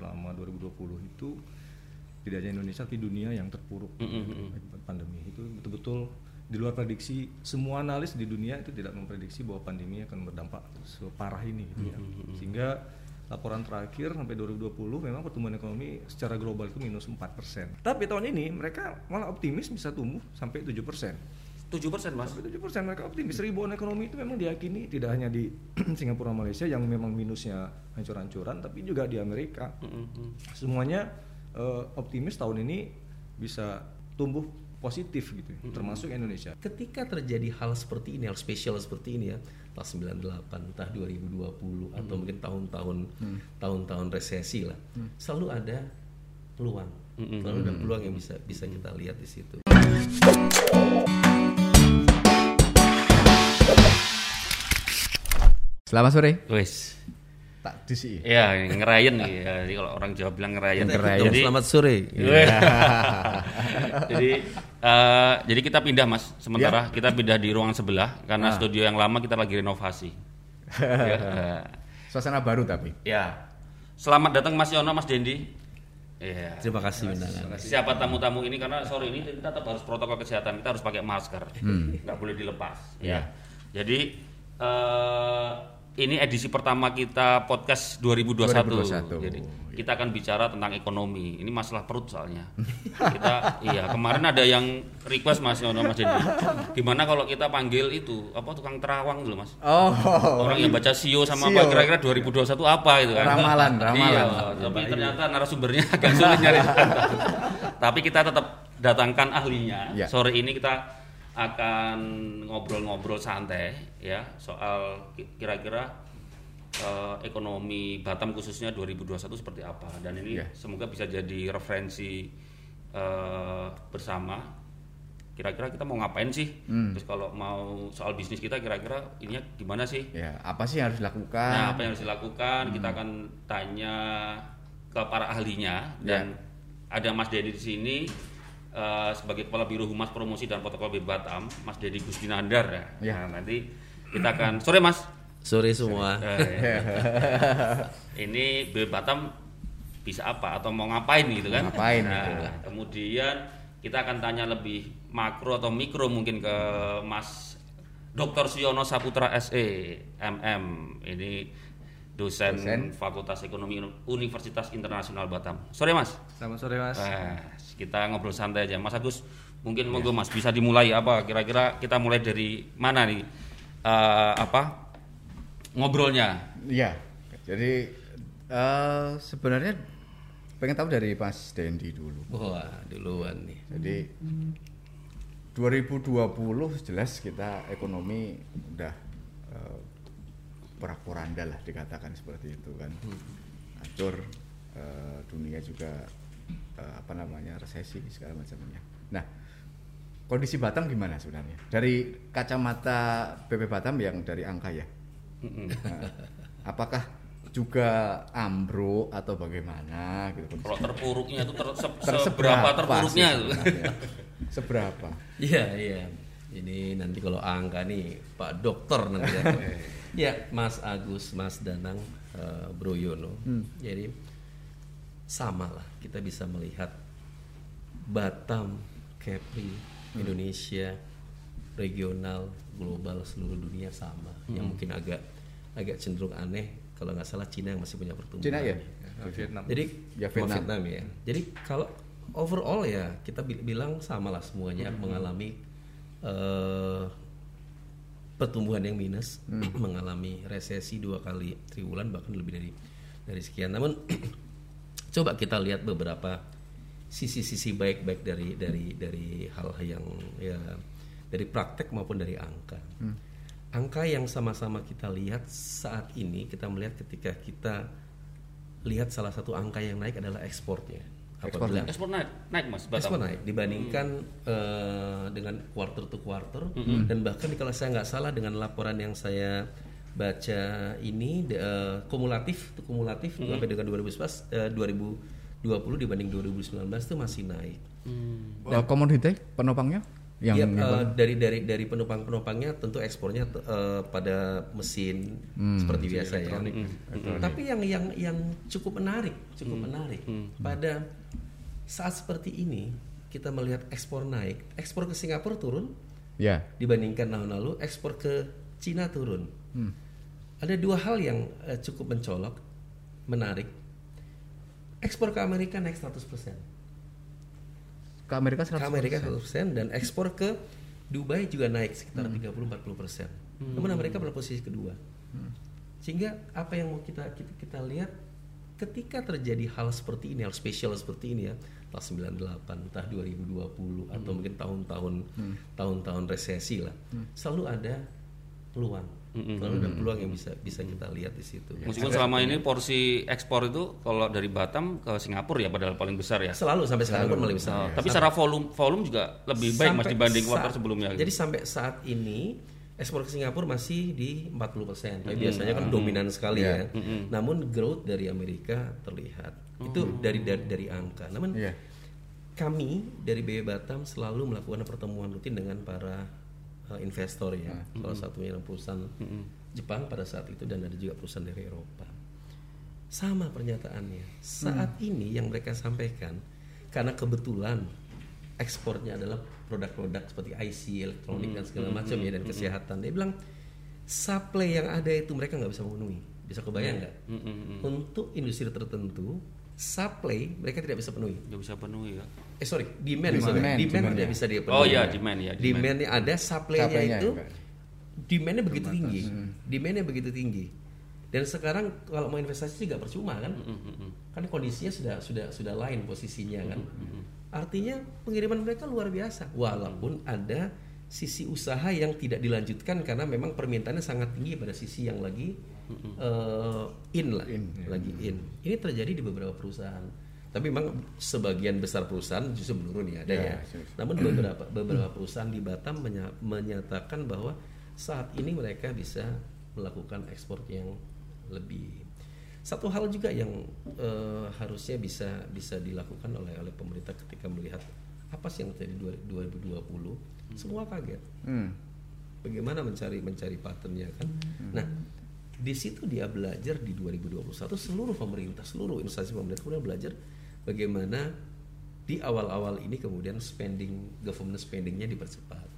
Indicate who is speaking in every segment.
Speaker 1: selama 2020 itu tidak hanya Indonesia tapi dunia yang terpuruk
Speaker 2: Mm-mm.
Speaker 1: akibat pandemi itu betul-betul di luar prediksi semua analis di dunia itu tidak memprediksi bahwa pandemi akan berdampak separah ini gitu ya. Sehingga laporan terakhir sampai 2020 memang pertumbuhan ekonomi secara global itu minus 4%. Tapi tahun ini mereka malah optimis bisa tumbuh sampai 7%.
Speaker 2: 7% mas
Speaker 1: Sampai 7% mereka optimis. Rebound ekonomi itu memang diyakini tidak hanya di Singapura Malaysia yang memang minusnya hancur-hancuran tapi juga di Amerika.
Speaker 2: Mm-mm.
Speaker 1: Semuanya eh, optimis tahun ini bisa tumbuh positif gitu, termasuk Indonesia.
Speaker 3: Ketika terjadi hal seperti ini, hal spesial seperti ini ya, tahun 98, entah 2020 atau mungkin tahun-tahun tahun-tahun resesi lah, selalu ada peluang, selalu ada peluang yang bisa bisa kita lihat di situ.
Speaker 4: Selamat sore.
Speaker 2: wes
Speaker 4: Tak disi.
Speaker 2: ya ngerayen nih ya. Jadi kalau orang Jawa bilang ngerayen
Speaker 3: Kita
Speaker 2: jadi
Speaker 3: selamat sore.
Speaker 2: jadi eh, jadi kita pindah mas. Sementara kita pindah di ruangan sebelah. Karena studio yang lama kita lagi renovasi. Ya,
Speaker 4: Suasana baru tapi.
Speaker 2: ya. selamat datang Mas Yono Mas Dendi. Ya.
Speaker 3: Terima kasih undangan.
Speaker 2: siapa tamu-tamu ini? Karena sore ini kita tetap harus protokol kesehatan. Kita harus pakai masker. Nggak boleh dilepas. Ya jadi eh, ini edisi pertama kita podcast 2021.
Speaker 4: 2021.
Speaker 2: jadi kita akan bicara tentang ekonomi ini masalah perut soalnya kita iya kemarin ada yang request Mas Yono Mas Dendi gimana kalau kita panggil itu apa tukang terawang dulu Mas
Speaker 4: Oh.
Speaker 2: orang yang baca sio sama
Speaker 4: Sio.
Speaker 2: apa kira-kira 2021 apa itu kan
Speaker 4: Ramalan, ramalan.
Speaker 2: iya, tapi ternyata narasumbernya agak sulit nyari tapi kita tetap datangkan ahlinya
Speaker 4: Ya.
Speaker 2: sore ini kita akan ngobrol-ngobrol santai ya soal ki- kira-kira eh, ekonomi Batam khususnya 2021 seperti apa dan ini
Speaker 4: Ya.
Speaker 2: semoga bisa jadi referensi eh, bersama kira-kira kita mau ngapain sih
Speaker 4: Hmm.
Speaker 2: terus kalau mau soal bisnis kita kira-kira ininya gimana sih
Speaker 4: Ya, apa sih yang harus dilakukan?
Speaker 2: Nah, apa yang harus dilakukan? Kita
Speaker 4: Hmm.
Speaker 2: akan tanya ke para ahlinya
Speaker 4: Ya.
Speaker 2: dan ada Mas Dedi di sini eh, sebagai kepala biro humas promosi dan protokol B Batam, Mas Dedi Gusdinandar ya.
Speaker 4: Ya.
Speaker 2: Nah, nanti kita akan sore Mas.
Speaker 3: Sore semua.
Speaker 2: Eh, ini B Batam bisa apa atau mau ngapain gitu kan?
Speaker 4: Ngapain,
Speaker 2: Nah,
Speaker 4: gitu.
Speaker 2: kemudian kita akan tanya lebih makro atau mikro mungkin ke Mas Dr. Siono Saputra SE MM. Ini dosen,
Speaker 4: Dosen.
Speaker 2: Fakultas Ekonomi Universitas Internasional Batam. Sore Mas.
Speaker 1: Selamat sore Mas.
Speaker 2: Nah, kita ngobrol santai aja. Mas Agus, mungkin monggo Mas bisa dimulai apa? Kira-kira kita mulai dari mana nih? Eh, apa? Ngobrolnya.
Speaker 4: Iya. Jadi eh, sebenarnya pengen tahu dari Mas Dendi dulu.
Speaker 3: Wah, duluan nih.
Speaker 4: Jadi 2020 jelas kita ekonomi udah eh, porak-poranda lah dikatakan seperti itu kan. Hancur eh, dunia juga eh, apa namanya resesi segala macamnya. Nah, kondisi Batam gimana sebenarnya? Dari kacamata BP Batam yang dari angka ya. Nah, apakah juga ambruk atau bagaimana gitu
Speaker 2: Kalau terpuruknya itu ter, se-
Speaker 4: Ter-
Speaker 2: seberapa terpuruknya
Speaker 4: seberapa
Speaker 3: Iya, iya. Ini nanti kalau angka nih Pak Dokter nanti ya. ya, Mas Agus, Mas Danang, eh, Bro Yono. Jadi sama lah kita bisa melihat Batam, Kepri, Indonesia, regional, global, seluruh dunia sama. Yang mungkin agak agak cenderung aneh kalau nggak salah Cina yang masih punya pertumbuhan.
Speaker 4: Cina ya
Speaker 1: Nah, Vietnam.
Speaker 3: Jadi
Speaker 4: Ya,
Speaker 3: sama
Speaker 4: Vietnam.
Speaker 3: ya. Jadi kalau overall ya kita bi- bilang sama lah semuanya mengalami eh, pertumbuhan yang minus, mengalami resesi dua kali triwulan bahkan lebih dari dari sekian. Namun coba kita lihat beberapa sisi-sisi baik-baik dari dari dari hal yang ya dari praktek maupun dari angka. Angka yang sama-sama kita lihat saat ini kita melihat ketika kita lihat salah satu angka yang naik adalah ekspornya. Apabila
Speaker 2: Ekspor naik, naik. Mas Batam.
Speaker 3: ekspor naik. Dibandingkan eh, dengan quarter to quarter dan bahkan kalau saya nggak salah dengan laporan yang saya baca ini de- eh, kumulatif itu kumulatif sampai dengan 2019 eh, 2020 dibanding 2019 itu masih naik.
Speaker 4: Eh, komoditi penopangnya? Yang,
Speaker 3: Ya, eh, dari dari dari penumpang penumpangnya tentu ekspornya eh, pada mesin seperti biasa ya. Tapi yang yang yang cukup menarik, cukup menarik pada saat seperti ini kita melihat ekspor naik, ekspor ke Singapura turun
Speaker 4: ya.
Speaker 3: dibandingkan tahun lalu, ekspor ke Cina turun. Ada dua hal yang eh, cukup mencolok, menarik. Ekspor ke Amerika naik 100%.
Speaker 4: ke Amerika
Speaker 3: ke
Speaker 4: 100%.
Speaker 3: Amerika 100% dan ekspor ke Dubai juga naik sekitar 30-40 persen. Namun Amerika pada posisi kedua. Sehingga apa yang mau kita, kita kita lihat ketika terjadi hal seperti ini, hal spesial seperti ini ya, tahun 98, entah 2020 atau mungkin tahun-tahun tahun-tahun resesi lah, selalu ada peluang. Ada peluang yang bisa bisa kita lihat di situ.
Speaker 2: Meskipun selama ini porsi ekspor itu kalau dari Batam ke Singapura ya padahal paling besar ya.
Speaker 3: Selalu sampai sekarang pun malah besar.
Speaker 2: Oh, tapi secara volume volume juga lebih baik mas
Speaker 3: Sampai
Speaker 2: dibanding kuartal sebelumnya. gitu.
Speaker 3: Jadi sampai saat ini ekspor ke Singapura masih di 40%. Tapi biasanya kan dominan sekali ya. Namun growth dari Amerika terlihat. Itu dari, dari dari angka. Namun
Speaker 4: Iya.
Speaker 3: kami dari BB Batam selalu melakukan pertemuan rutin dengan para uh, investor ya. Salah satunya adalah perusahaan Jepang pada saat itu dan ada juga perusahaan dari Eropa. Sama pernyataannya. Saat ini yang mereka sampaikan karena kebetulan ekspornya adalah produk-produk seperti IC, elektronik dan segala macam ya dan kesehatan. Dia bilang supply yang ada itu mereka nggak bisa memenuhi. Bisa kebayang nggak? Untuk industri tertentu supply mereka tidak bisa penuhi.
Speaker 2: Nggak bisa penuhi ya.
Speaker 3: Eh sorry, demand,
Speaker 4: Demand,
Speaker 3: sorry. demand,
Speaker 4: demand,
Speaker 3: tidak
Speaker 4: ya.
Speaker 3: bisa dia penuhi.
Speaker 2: Oh iya, demand ya, demand.
Speaker 3: Demandnya ada, supply-nya
Speaker 4: Supply-nya,
Speaker 3: itu
Speaker 4: Pak.
Speaker 3: demandnya begitu tinggi, demandnya begitu tinggi. Dan sekarang kalau mau investasi juga percuma kan? Kan kondisinya sudah sudah sudah lain posisinya kan. Artinya pengiriman mereka luar biasa, walaupun ada sisi usaha yang tidak dilanjutkan karena memang permintaannya sangat tinggi pada sisi yang lagi eh, in lah, lagi in. Ini terjadi di beberapa perusahaan. Tapi memang sebagian besar perusahaan justru menurun ya ada ya. Namun beberapa beberapa perusahaan di Batam menya- menyatakan bahwa saat ini mereka bisa melakukan ekspor yang lebih. Satu hal juga yang eh, harusnya bisa bisa dilakukan oleh oleh pemerintah ketika melihat apa sih yang terjadi dua- 2020, semua kaget.
Speaker 4: Hmm.
Speaker 3: Bagaimana mencari mencari patternnya kan? Nah, di situ dia belajar di 2021 seluruh pemerintah, seluruh instansi pemerintah kemudian belajar bagaimana di awal-awal ini kemudian spending government spendingnya dipercepat.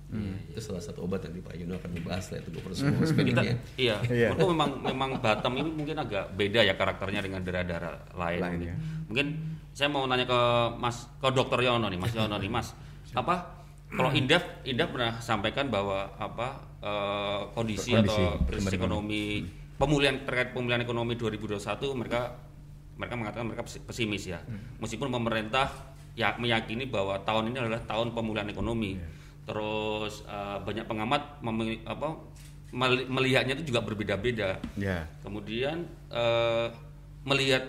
Speaker 3: Itu salah satu obat nanti Pak Yuno akan membahas lah itu government semua
Speaker 2: Kita,
Speaker 3: spendingnya.
Speaker 2: iya,
Speaker 4: Iya.
Speaker 2: menurutku memang memang Batam ini mungkin agak beda ya karakternya dengan daerah-daerah lain.
Speaker 4: Lain,
Speaker 2: mungkin.
Speaker 4: ya.
Speaker 2: Mungkin saya mau nanya ke Mas ke Dokter Yono nih, Mas Yono nih, Mas. Apa kalau Indef Indef pernah sampaikan bahwa apa eh, kondisi,
Speaker 4: Kondisi,
Speaker 2: atau krisis ekonomi pemulihan terkait pemulihan ekonomi 2021 mereka mereka mengatakan mereka pesi- pesimis ya. Meskipun pemerintah ya meyakini bahwa tahun ini adalah tahun pemulihan ekonomi. Terus eh, banyak pengamat apa meli- melihatnya itu juga berbeda-beda.
Speaker 4: Ya.
Speaker 2: Kemudian eh, melihat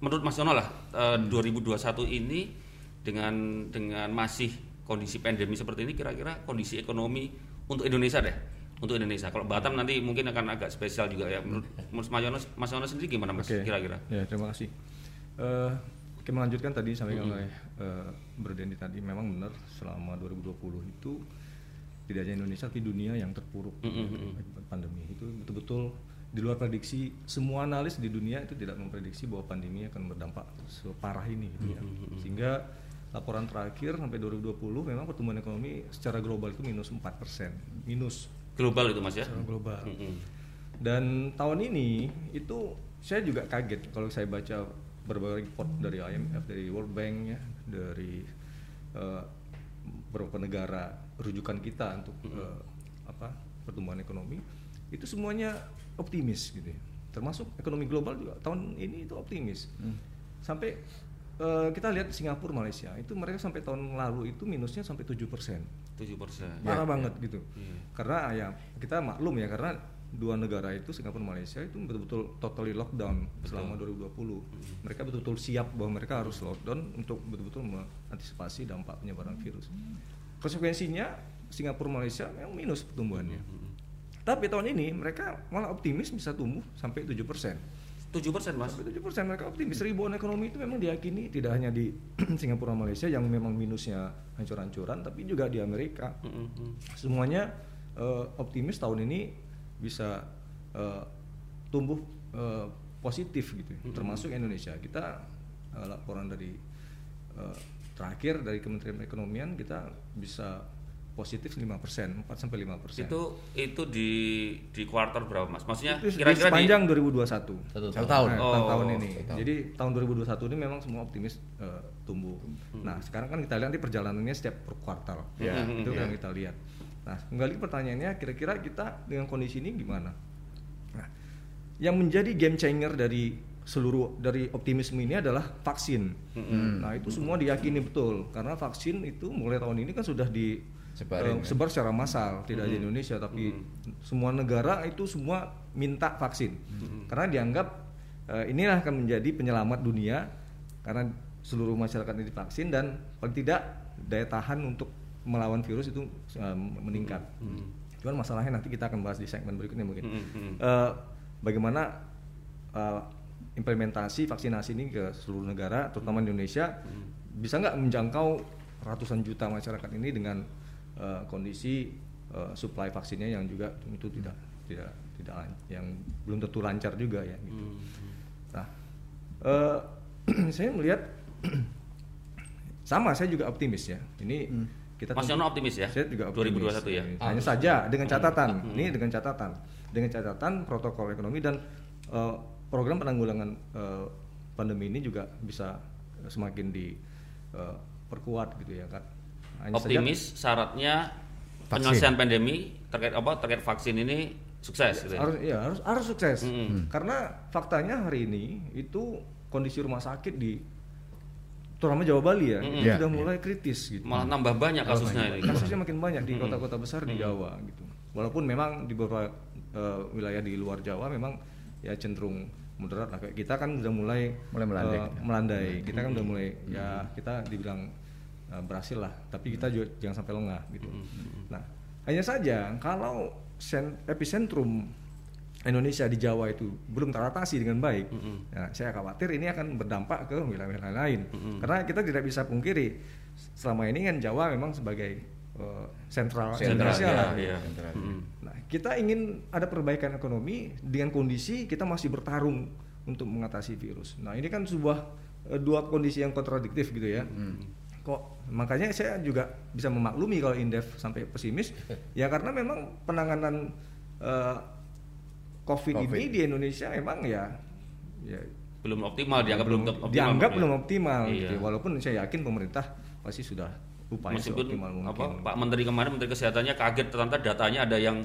Speaker 2: menurut Mas Yono lah eh, 2021 ini dengan dengan masih kondisi pandemi seperti ini kira-kira kondisi ekonomi untuk Indonesia deh untuk Indonesia. Kalau Batam nanti mungkin akan agak spesial juga ya. Menurut Mas Yono, Mas Yono sendiri gimana Mas
Speaker 1: Oke.
Speaker 2: kira-kira?
Speaker 1: Ya, terima kasih. Eh, oke melanjutkan tadi sampai oleh eh, Bro Denny tadi memang benar selama 2020 itu tidak hanya Indonesia tapi dunia yang terpuruk akibat pandemi itu betul-betul di luar prediksi semua analis di dunia itu tidak memprediksi bahwa pandemi akan berdampak separah ini gitu ya. Sehingga laporan terakhir sampai 2020 memang pertumbuhan ekonomi secara global itu minus 4%. Minus
Speaker 2: Global itu Mas ya?
Speaker 1: secara global.
Speaker 2: Mm-mm.
Speaker 1: Dan tahun ini itu saya juga kaget kalau saya baca berbagai report dari IMF, dari World Bank ya, dari eh, beberapa negara rujukan kita untuk eh, apa pertumbuhan ekonomi itu semuanya optimis gitu. ya. Termasuk ekonomi global juga tahun ini itu optimis. Sampai eh, kita lihat Singapura, Malaysia. Itu mereka sampai tahun lalu itu minusnya sampai 7 persen.
Speaker 2: 7 persen.
Speaker 1: parah banget gitu.
Speaker 2: Iya.
Speaker 1: karena ya kita maklum ya karena dua negara itu Singapura Malaysia itu betul-betul totally lockdown selama 2020 mereka betul-betul siap bahwa mereka harus lockdown untuk betul-betul mengantisipasi dampak penyebaran virus. Konsekuensinya Singapura Malaysia memang minus pertumbuhannya. Tapi tahun ini mereka malah optimis bisa tumbuh sampai 7%
Speaker 2: 7 persen mas.
Speaker 1: Sampai 7% mereka optimis. Rebound ekonomi itu memang diyakini tidak hanya di Singapura Malaysia yang memang minusnya hancur-hancuran, tapi juga di Amerika. Semuanya eh, optimis tahun ini bisa eh, tumbuh eh, positif gitu, ya. termasuk Indonesia. Kita eh, laporan dari eh, terakhir dari Kementerian Perekonomian kita bisa positif 5%, 4 sampai 5%.
Speaker 2: Itu itu di di kuartal berapa mas? Maksudnya
Speaker 1: di
Speaker 2: kira-kira di
Speaker 1: sepanjang 2021.
Speaker 3: Satu
Speaker 4: Satu
Speaker 3: tahun.
Speaker 4: tahun.
Speaker 1: Nah,
Speaker 2: Oh,
Speaker 1: tahun, tahun ini.
Speaker 4: satu tahun.
Speaker 1: Jadi tahun 2021 ini memang semua optimis eh, tumbuh. Nah, sekarang kan kita lihat nanti perjalanannya setiap per kuartal.
Speaker 4: Ya,
Speaker 1: itu
Speaker 4: ya.
Speaker 1: yang kita lihat. Nah, kembali ke pertanyaannya, kira-kira kita dengan kondisi ini gimana? Nah, yang menjadi game changer dari seluruh dari optimisme ini adalah vaksin. Nah, itu semua diyakini betul karena vaksin itu mulai tahun ini kan sudah di
Speaker 4: Sebarin,
Speaker 1: eh, sebar secara massal, tidak di Indonesia tapi semua negara itu semua minta vaksin. Karena dianggap eh, inilah akan menjadi penyelamat dunia karena seluruh masyarakat ini divaksin dan paling tidak daya tahan untuk melawan virus itu eh, meningkat. Cuman masalahnya nanti kita akan bahas di segmen berikutnya mungkin. Eh, bagaimana eh, implementasi vaksinasi ini ke seluruh negara, terutama di Indonesia, bisa nggak menjangkau ratusan juta masyarakat ini dengan eh, kondisi eh, supply vaksinnya yang juga itu tidak tidak tidak lan- yang belum tentu lancar juga ya. Gitu. Nah, eh, saya melihat sama, saya juga optimis ya. Ini kita
Speaker 2: Mas
Speaker 1: tunggu-
Speaker 2: Yono optimis ya?
Speaker 1: Saya juga optimis.
Speaker 2: 2021 ya?
Speaker 1: Hanya saja dengan catatan, ini dengan catatan, dengan catatan protokol ekonomi dan eh, program penanggulangan eh, pandemi ini juga bisa semakin diperkuat gitu ya kan. Hanya saja-
Speaker 2: Optimis syaratnya
Speaker 4: Vaksin.
Speaker 2: penyelesaian pandemi terkait apa terkait vaksin ini sukses gitu ya.
Speaker 1: harus ya harus harus sukses. Karena faktanya hari ini itu kondisi rumah sakit di terutama Jawa Bali ya itu
Speaker 4: Ya,
Speaker 1: sudah mulai kritis gitu.
Speaker 2: Malah nambah banyak kasusnya ini.
Speaker 1: kasusnya makin banyak di kota-kota besar di Jawa gitu. Walaupun memang di beberapa eh, wilayah di luar Jawa memang ya cenderung moderat lah. Kayak kita kan udah mulai
Speaker 4: Mulai melandai kita.
Speaker 1: melandai. Kita kan udah mulai ya kita dibilang eh, berhasil lah tapi kita juga jangan sampai lengah gitu nah hanya saja kalau epicentrum Indonesia di Jawa itu belum teratasi dengan baik, ya, saya khawatir ini akan berdampak ke wilayah-wilayah lain. Karena kita tidak bisa pungkiri selama ini kan Jawa memang sebagai eh, sentral,
Speaker 2: Sentral,
Speaker 1: Indonesia
Speaker 2: ya,
Speaker 1: lah.
Speaker 2: iya.
Speaker 4: Sentral.
Speaker 1: Nah, kita ingin ada perbaikan ekonomi dengan kondisi kita masih bertarung untuk mengatasi virus. Nah, ini kan sebuah eh, dua kondisi yang kontradiktif gitu ya. Kok makanya saya juga bisa memaklumi kalau Indef sampai pesimis ya karena memang penanganan eh, COVID,
Speaker 4: COVID.
Speaker 1: ini di Indonesia memang ya ya
Speaker 2: Belum optimal dianggap belum
Speaker 1: belum
Speaker 2: optimal.
Speaker 1: dianggap
Speaker 2: ya.
Speaker 1: belum optimal
Speaker 2: Iya.
Speaker 1: gitu. Walaupun saya yakin pemerintah pasti sudah upaya
Speaker 2: Meskipun
Speaker 1: seoptimal mungkin.
Speaker 2: apa Pak Menteri kemarin Menteri Kesehatannya kaget ternyata datanya ada yang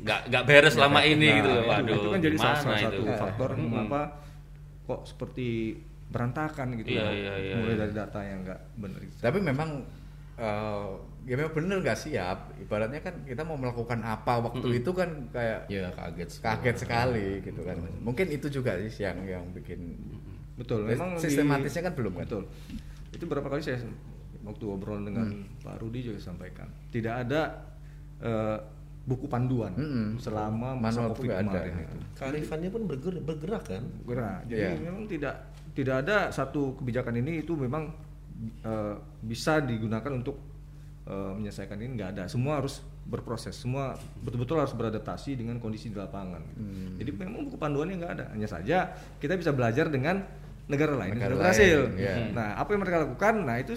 Speaker 2: nggak nggak beres selama ini
Speaker 1: Nah,
Speaker 2: gitu loh.
Speaker 1: itu-
Speaker 2: Waduh,
Speaker 1: itu kan jadi salah, salah
Speaker 2: itu?
Speaker 1: satu faktor mengapa kok seperti berantakan gitu
Speaker 2: Iya,
Speaker 1: ya.
Speaker 2: iya, iya,
Speaker 1: mulai
Speaker 2: iya.
Speaker 1: dari data yang nggak benar gitu.
Speaker 4: Tapi memang eh, ya memang bener nggak siap. Ibaratnya kan kita mau melakukan apa waktu itu kan kayak
Speaker 3: Ya kaget.
Speaker 4: kaget sekali gitu kan. Mungkin itu juga sih yang yang bikin
Speaker 1: betul memang di-
Speaker 4: sistematisnya kan belum kan?
Speaker 1: betul itu berapa kali saya waktu obrolan dengan Pak Rudi juga sampaikan tidak ada eh, buku panduan
Speaker 4: Mm-mm.
Speaker 1: selama masa
Speaker 4: Manual
Speaker 1: COVID
Speaker 4: nggak ada.
Speaker 1: kemarin itu
Speaker 3: Kearifannya pun bergerak, bergerak kan.
Speaker 1: gerak. Jadi
Speaker 4: Iya.
Speaker 1: memang tidak tidak ada satu kebijakan ini itu memang eh, bisa digunakan untuk eh, menyelesaikan ini nggak ada. Semua harus berproses. Semua betul-betul harus beradaptasi dengan kondisi di lapangan.
Speaker 4: Hmm.
Speaker 1: Jadi memang buku panduannya nggak ada. Hanya saja kita bisa belajar dengan negara lain yang
Speaker 4: Negara
Speaker 1: sudah berhasil.
Speaker 4: lain, iya.
Speaker 1: Nah, apa yang mereka lakukan? Nah itu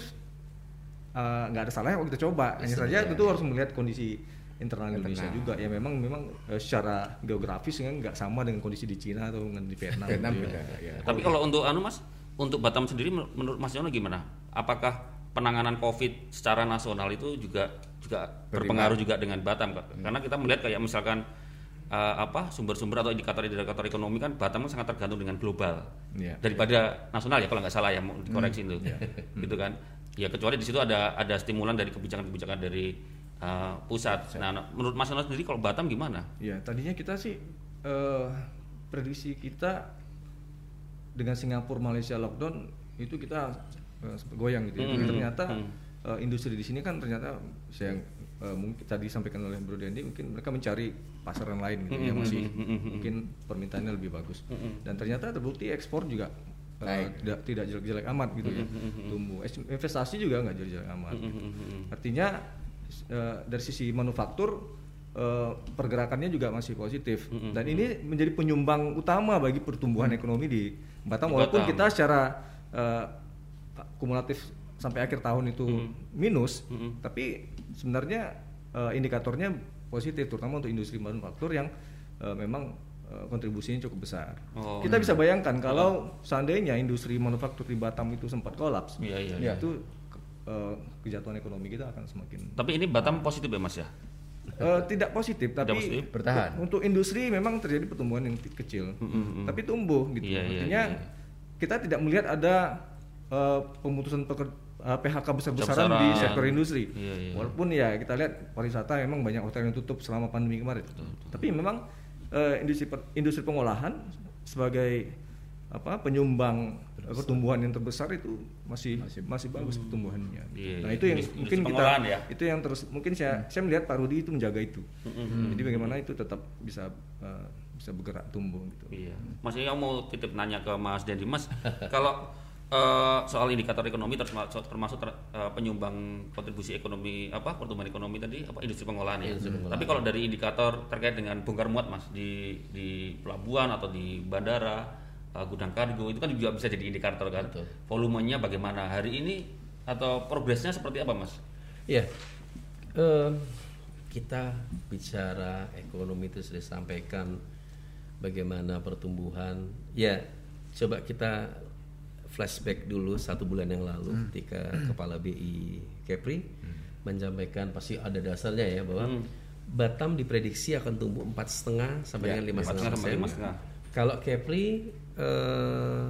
Speaker 1: eh, nggak ada salahnya kalau kita coba. Hanya saja
Speaker 4: Iya.
Speaker 1: tentu harus melihat kondisi internal Indonesia
Speaker 4: Internal.
Speaker 1: juga ya memang memang eh, secara geografis kan nggak sama dengan kondisi di Cina atau dengan di Vietnam,
Speaker 4: Vietnam
Speaker 1: gitu ya.
Speaker 4: beda ya.
Speaker 2: Tapi kalau untuk anu Mas, untuk Batam sendiri men- menurut Mas Yono gimana? Apakah penanganan Covid secara nasional itu juga juga berpengaruh juga dengan Batam Kak? Karena kita melihat kayak misalkan eh, apa sumber-sumber atau indikator-indikator ekonomi kan Batam kan sangat tergantung dengan global
Speaker 1: Iya.
Speaker 2: daripada nasional ya kalau nggak salah ya mau dikoreksi itu gitu kan ya kecuali di situ ada ada stimulan dari kebijakan-kebijakan dari eh, pusat. Nah, menurut Mas Yono sendiri kalau Batam gimana?
Speaker 1: Ya, tadinya kita sih eh, prediksi kita dengan Singapura Malaysia lockdown itu kita sempat goyang gitu. ya. Tapi
Speaker 2: Hmm,
Speaker 1: ternyata
Speaker 2: hmm.
Speaker 1: eh, industri di sini kan ternyata saya eh, mungkin tadi sampaikan oleh Bro Dendi mungkin mereka mencari pasaran lain gitu yang masih mungkin permintaannya lebih bagus dan ternyata terbukti ekspor juga eh, tidak tidak jelek-jelek amat gitu ya tumbuh Es- investasi juga nggak jelek-jelek amat gitu. artinya eh, dari sisi manufaktur eh, pergerakannya juga masih positif dan ini menjadi penyumbang utama bagi pertumbuhan ekonomi di Batam
Speaker 2: Di
Speaker 1: walaupun
Speaker 2: Batam.
Speaker 1: kita secara eh, kumulatif sampai akhir tahun itu minus tapi sebenarnya eh, indikatornya positif terutama untuk industri manufaktur yang eh, memang kontribusinya cukup besar.
Speaker 2: Oh.
Speaker 1: Kita bisa bayangkan kalau seandainya industri manufaktur di Batam itu sempat kolaps,
Speaker 2: Iya, iya.
Speaker 4: Iya.
Speaker 1: itu eh, kejatuhan ekonomi kita akan semakin
Speaker 2: Tapi ini Batam positif ya Mas ya?
Speaker 1: Eh, tidak positif tapi
Speaker 2: positif.
Speaker 4: Bertahan.
Speaker 1: untuk industri memang terjadi pertumbuhan yang kecil tapi tumbuh gitu
Speaker 2: Iya, iya,
Speaker 1: artinya
Speaker 2: iya.
Speaker 1: kita tidak melihat ada eh, pemutusan peker- PHK besar-besaran di sektor industri
Speaker 2: Iya, iya.
Speaker 1: walaupun ya kita lihat pariwisata memang banyak hotel yang tutup selama pandemi kemarin tapi memang eh, industri industri pengolahan sebagai apa penyumbang pertumbuhan yang terbesar itu masih masih, bagus pertumbuhannya.
Speaker 2: Iya,
Speaker 1: nah
Speaker 2: iya.
Speaker 1: itu yang
Speaker 2: Industri-
Speaker 1: mungkin
Speaker 2: industri
Speaker 1: kita
Speaker 2: pengolahan ya?
Speaker 1: itu yang terus mungkin saya saya melihat Pak Rudi itu menjaga itu. Jadi bagaimana itu tetap bisa eh, bisa bergerak tumbuh gitu.
Speaker 2: Iya. Mas Iya mau titip nanya ke Mas Dendi Mas, kalau eh, soal indikator ekonomi termasuk, termasuk ter- eh, penyumbang kontribusi ekonomi apa pertumbuhan ekonomi tadi apa industri pengolahan ya. Tapi kalau dari indikator terkait dengan bongkar muat Mas di di pelabuhan atau di bandara eh, gudang kargo itu kan juga bisa jadi indikator kan.
Speaker 3: Betul.
Speaker 2: Volumenya bagaimana hari ini atau progresnya seperti apa Mas?
Speaker 3: Ya, eh, kita bicara ekonomi itu sudah sampaikan bagaimana pertumbuhan. Ya, coba kita flashback dulu satu bulan yang lalu ketika Kepala BI Kepri menyampaikan pasti ada dasarnya ya bahwa Batam diprediksi akan tumbuh empat setengah sampai
Speaker 4: Ya,
Speaker 3: dengan lima setengah persen.
Speaker 2: lima setengah.
Speaker 3: Kalau Kepri eh,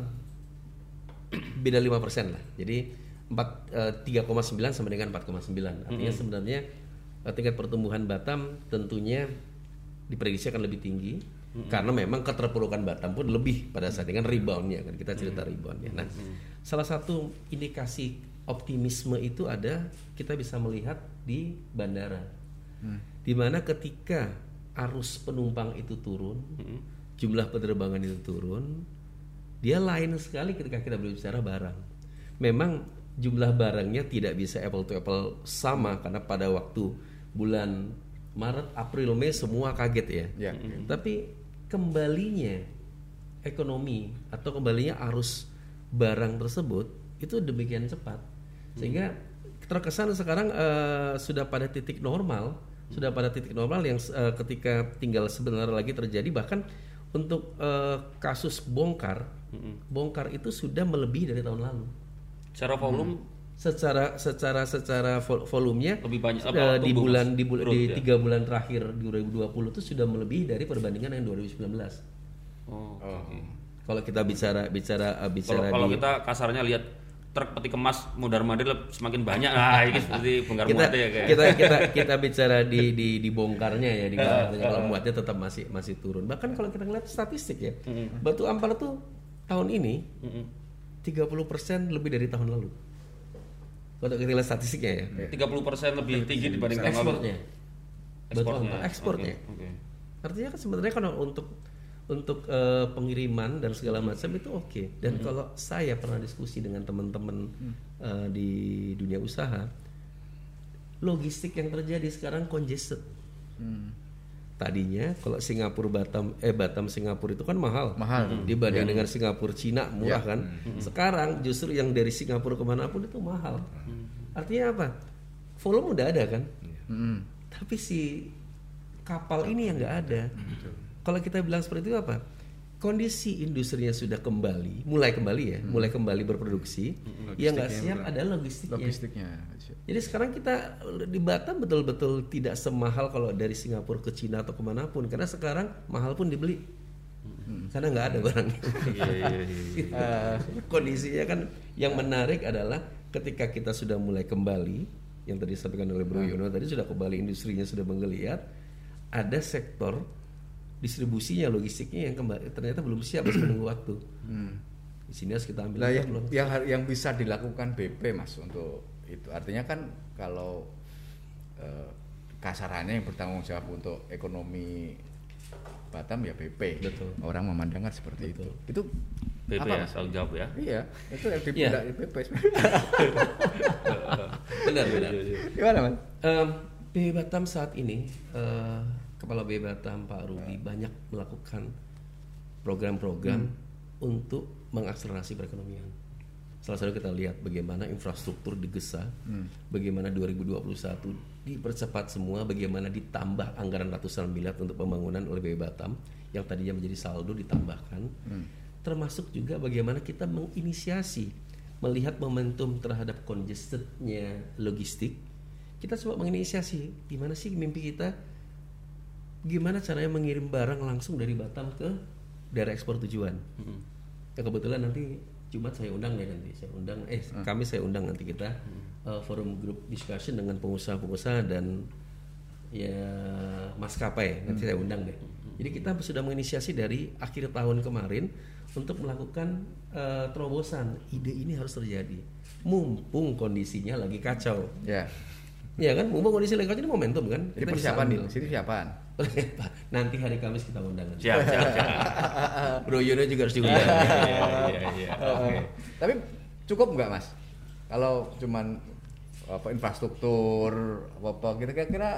Speaker 3: beda lima persen lah. Jadi empat eh, 3,9 sama dengan 4,9. Artinya sebenarnya eh, tingkat pertumbuhan Batam tentunya diprediksi akan lebih tinggi karena memang keterpurukan Batam pun lebih pada saat dengan reboundnya kan. Kita cerita reboundnya. Nah, salah satu indikasi optimisme itu ada kita bisa melihat di bandara, di mana ketika arus penumpang itu turun, jumlah penerbangan itu turun, dia lain sekali ketika kita berbicara barang. Memang jumlah barangnya tidak bisa apple to apple sama karena pada waktu bulan Maret, April, Mei semua kaget ya.
Speaker 4: Ya.
Speaker 3: Tapi kembalinya ekonomi atau kembalinya arus barang tersebut itu demikian cepat sehingga terkesan sekarang eh, sudah pada titik normal, sudah pada titik normal yang eh, ketika tinggal sebentar lagi terjadi bahkan untuk eh, kasus bongkar, bongkar itu sudah melebihi dari tahun lalu.
Speaker 2: Secara volume?
Speaker 3: Secara secara secara vol- volumenya
Speaker 2: Lebih banyak,
Speaker 3: eh,
Speaker 2: apa,
Speaker 3: di
Speaker 2: tumbuh,
Speaker 3: bulan di, bul-
Speaker 2: Growth,
Speaker 3: di
Speaker 2: ya?
Speaker 3: tiga bulan terakhir 2020 itu sudah melebihi dari perbandingan yang 2019
Speaker 2: Oh, oke,
Speaker 4: Oh.
Speaker 3: kalau kita bicara bicara eh,
Speaker 2: Kalau
Speaker 3: bicara
Speaker 2: kalau
Speaker 3: di
Speaker 2: kita kasarnya lihat truk peti kemas mudar mandir semakin banyak, nah ini seperti bongkar
Speaker 3: kita,
Speaker 2: ya kayak.
Speaker 3: kita kita kita bicara di di dibongkarnya ya di kalau muatnya tetap masih masih turun. Bahkan kalau kita ngeliat statistik ya batu ampar tuh tahun ini 30% lebih dari tahun lalu. Kalau kita lihat statistiknya ya.
Speaker 2: 30% lebih tinggi dibanding tahun lalu.
Speaker 3: ekspornya batu
Speaker 2: Ekspornya.
Speaker 3: ampar. Ekspornya
Speaker 2: Oke, oke.
Speaker 3: Artinya kan sebenarnya kalau untuk untuk eh, pengiriman dan segala macam itu oke. Dan kalau saya pernah diskusi dengan teman-teman eh, di dunia usaha, logistik yang terjadi sekarang congested. Tadinya kalau Singapura Batam eh Batam Singapura itu kan mahal.
Speaker 4: Mahal.
Speaker 3: Dibanding dengan Singapura Cina murah kan. Sekarang justru yang dari Singapura ke mana pun itu mahal. Artinya apa? Volume udah ada kan.
Speaker 4: Mm.
Speaker 3: Tapi si kapal ini yang nggak ada. Kalau kita bilang seperti itu apa? Kondisi industrinya sudah kembali, mulai kembali ya, mulai kembali berproduksi. Yang nggak siap adalah logistiknya.
Speaker 4: Logistiknya.
Speaker 3: Jadi sekarang kita di Batam betul-betul tidak semahal kalau dari Singapura ke Cina atau ke mana pun, karena sekarang mahal pun dibeli. Karena nggak ada barangnya.
Speaker 2: Iya, iya, iya.
Speaker 3: Kondisinya kan yang menarik adalah ketika kita sudah mulai kembali yang tadi disampaikan oleh Bro Yono tadi sudah kembali industrinya sudah menggeliat ada sektor distribusinya logistiknya yang kembali ternyata belum siap masih menunggu waktu di sini harus kita ambil juga
Speaker 4: yang,
Speaker 3: belum
Speaker 4: yang yang bisa dilakukan BP Mas untuk itu artinya kan kalau eh, kasarannya yang bertanggung jawab untuk ekonomi Batam ya BP.
Speaker 3: Betul.
Speaker 4: Orang memandangkan seperti itu. Itu
Speaker 2: BP
Speaker 4: apa,
Speaker 2: ya tanggung jawab ya.
Speaker 4: Iya, itu yang di
Speaker 3: Iya.
Speaker 4: pundak BP.
Speaker 3: benar benar
Speaker 4: Gimana, Mas?
Speaker 3: Em, B Batam saat ini eh, kepala B Batam Pak Rudi banyak melakukan program-program untuk mengakselerasi perekonomian. Salah satu kita lihat bagaimana infrastruktur digesa, bagaimana 2021 dipercepat semua, bagaimana ditambah anggaran ratusan miliar untuk pembangunan oleh B Batam yang tadinya menjadi saldo ditambahkan, termasuk juga bagaimana kita menginisiasi melihat momentum terhadap congestednya logistik. Kita coba menginisiasi gimana sih mimpi kita gimana caranya mengirim barang langsung dari Batam ke daerah ekspor tujuan? Ya kebetulan nanti Jumat saya undang ya nanti saya undang eh kami saya undang nanti kita uh, forum group discussion dengan pengusaha-pengusaha dan ya maskapai. Nanti saya undang deh. Jadi kita sudah menginisiasi dari akhir tahun kemarin untuk melakukan uh, terobosan. Ide ini harus terjadi. Mumpung kondisinya lagi kacau.
Speaker 4: Ya.
Speaker 3: Ya kan, mumpung kondisi lagi kacau ini momentum kan.
Speaker 4: Jadi
Speaker 3: Kita
Speaker 4: persiapan di sini persiapan.
Speaker 3: Nanti hari Kamis kita undang.
Speaker 2: Siap, siap, siap.
Speaker 3: Bro Yono juga harus diundang.
Speaker 2: Iya, iya, iya. Oke.
Speaker 4: Tapi cukup nggak mas? Kalau cuman apa infrastruktur apa apa kira-kira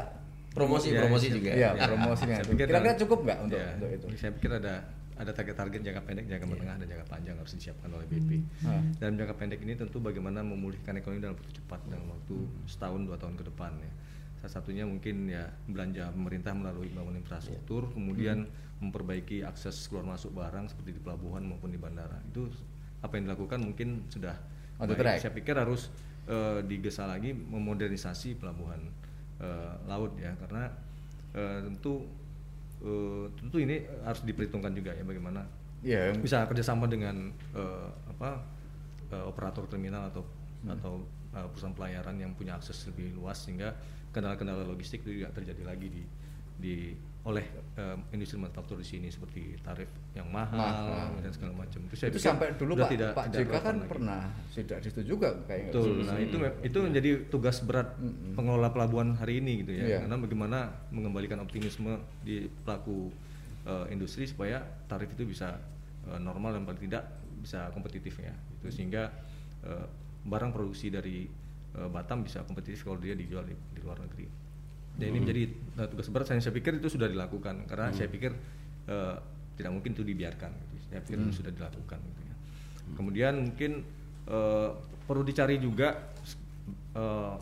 Speaker 3: Promosi,
Speaker 1: Ya,
Speaker 3: promosi
Speaker 1: siap.
Speaker 3: juga.
Speaker 4: Iya,
Speaker 1: Ya,
Speaker 4: promosinya Kira-kira cukup nggak untuk
Speaker 1: Ya,
Speaker 4: untuk itu?
Speaker 1: Saya pikir ada ada target-target jangka pendek, jangka menengah, dan jangka panjang harus disiapkan oleh BP.
Speaker 4: Hmm.
Speaker 1: Dalam jangka pendek ini tentu bagaimana memulihkan ekonomi dalam waktu cepat dalam waktu setahun dua tahun ke depan ya. Salah satunya mungkin ya belanja pemerintah melalui bangun infrastruktur, kemudian memperbaiki akses keluar masuk barang seperti di pelabuhan maupun di bandara. Itu apa yang dilakukan mungkin sudah
Speaker 4: On
Speaker 1: baik.
Speaker 4: track.
Speaker 1: Saya pikir harus eh, digesa lagi memodernisasi pelabuhan eh, laut ya karena eh, tentu eh, tentu ini harus diperhitungkan juga ya bagaimana
Speaker 4: yang-
Speaker 1: bisa kerjasama dengan eh, apa eh, operator terminal atau atau eh, perusahaan pelayaran yang punya akses lebih luas sehingga kendala-kendala logistik itu tidak terjadi lagi di di oleh eh, industri manufaktur di sini seperti tarif yang mahal,
Speaker 4: Mahal.
Speaker 1: dan segala macam. Itu, saya
Speaker 4: itu sampai dulu Pak
Speaker 1: tidak-
Speaker 4: Pak
Speaker 1: tidak
Speaker 4: JK kan
Speaker 1: lagi.
Speaker 4: pernah tidak di situ juga kayak
Speaker 1: Betul. Nah, itu itu menjadi tugas berat pengelola pelabuhan hari ini gitu ya.
Speaker 4: Iya.
Speaker 1: Karena bagaimana mengembalikan optimisme di pelaku eh, industri supaya tarif itu bisa eh, normal dan paling tidak bisa kompetitif ya. Itu sehingga eh, barang produksi dari eh, Batam bisa kompetitif kalau dia dijual di, di luar negeri. Dan ini menjadi eh, tugas berat saya, saya pikir itu sudah dilakukan karena saya pikir eh, tidak mungkin itu dibiarkan. Gitu. Saya pikir itu sudah dilakukan. Gitu ya. Kemudian mungkin eh, perlu dicari juga eh,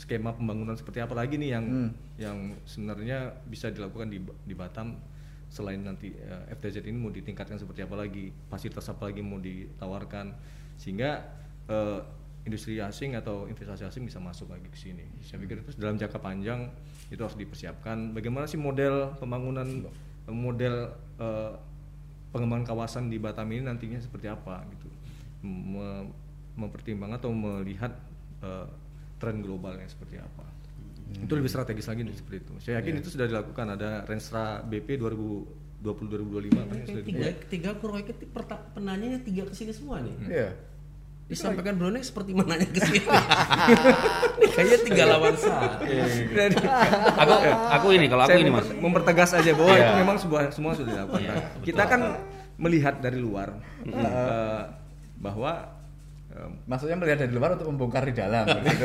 Speaker 1: skema pembangunan seperti apa lagi nih yang yang sebenarnya bisa dilakukan di di Batam selain nanti eh, FTZ ini mau ditingkatkan seperti apa lagi, fasilitas apa lagi mau ditawarkan sehingga eh, industri asing atau investasi asing bisa masuk lagi ke sini. Saya pikir itu dalam jangka panjang itu harus dipersiapkan. Bagaimana sih model pembangunan model eh, pengembangan kawasan di Batam ini nantinya seperti apa gitu Me- mempertimbangkan atau melihat eh, tren globalnya seperti apa itu lebih strategis lagi nih seperti itu saya yakin itu sudah dilakukan ada Renstra BP 2020 2025 kan sudah
Speaker 3: tiga, tiga ti- perta- penanyanya tiga ke sini semua nih.
Speaker 4: Iya.
Speaker 3: Disampaikan Brunei seperti menanya ke sini. Ini kayaknya tiga lawan satu.
Speaker 2: Aku aku ini kalau aku
Speaker 1: Saya
Speaker 2: ini Mas.
Speaker 1: mempertegas aja bahwa
Speaker 2: Iya.
Speaker 1: itu memang sebuah semua sudah dilakukan. Kita kan melihat dari luar eh, bahwa eh,
Speaker 4: Maksudnya melihat dari luar untuk membongkar di dalam. gitu.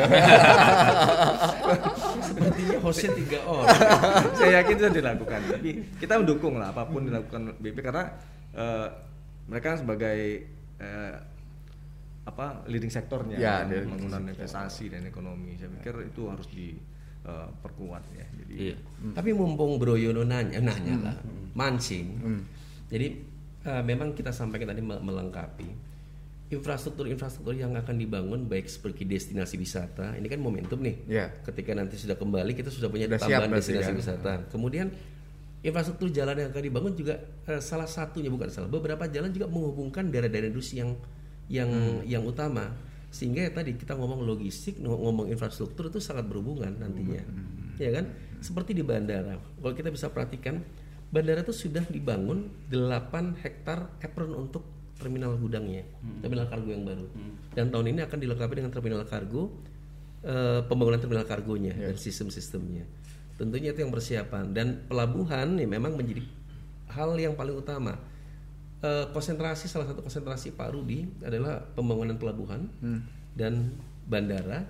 Speaker 3: Sepertinya hostnya tiga orang.
Speaker 1: saya yakin itu sudah dilakukan. Tapi kita mendukung lah apa pun dilakukan BP karena eh, mereka kan sebagai eh, apa leading sektornya
Speaker 4: Ya,
Speaker 1: dalam
Speaker 4: dari
Speaker 1: pembangunan investasi dan ekonomi. Saya pikir itu harus diperkuat ya. Jadi
Speaker 2: Iya.
Speaker 3: Tapi mumpung Bro Yono nanya, nanya lah, mancing. Jadi eh, memang kita sampaikan tadi mel- melengkapi infrastruktur-infrastruktur yang akan dibangun baik seperti destinasi wisata. Ini kan momentum nih.
Speaker 4: Iya.
Speaker 3: Ketika nanti sudah kembali kita sudah punya
Speaker 4: Sudah siap
Speaker 3: tambahan
Speaker 4: berarti
Speaker 3: destinasi
Speaker 4: kan?
Speaker 3: wisata. Kemudian infrastruktur jalan yang akan dibangun juga eh, salah satunya bukan salah beberapa jalan juga menghubungkan daerah-daerah industri yang yang yang utama. Sehingga ya tadi kita ngomong logistik ng- ngomong infrastruktur itu sangat berhubungan nantinya. Ya kan? Seperti di bandara. Kalau kita bisa perhatikan bandara itu sudah dibangun 8 hektar apron untuk terminal gudangnya terminal kargo yang baru. Dan tahun ini akan dilengkapi dengan terminal kargo eh, pembangunan terminal kargonya dan sistem-sistemnya. Tentunya itu yang persiapan. Dan pelabuhan ya memang menjadi hal yang paling utama. Eh, konsentrasi salah satu konsentrasi Pak Rudi adalah pembangunan pelabuhan dan bandara,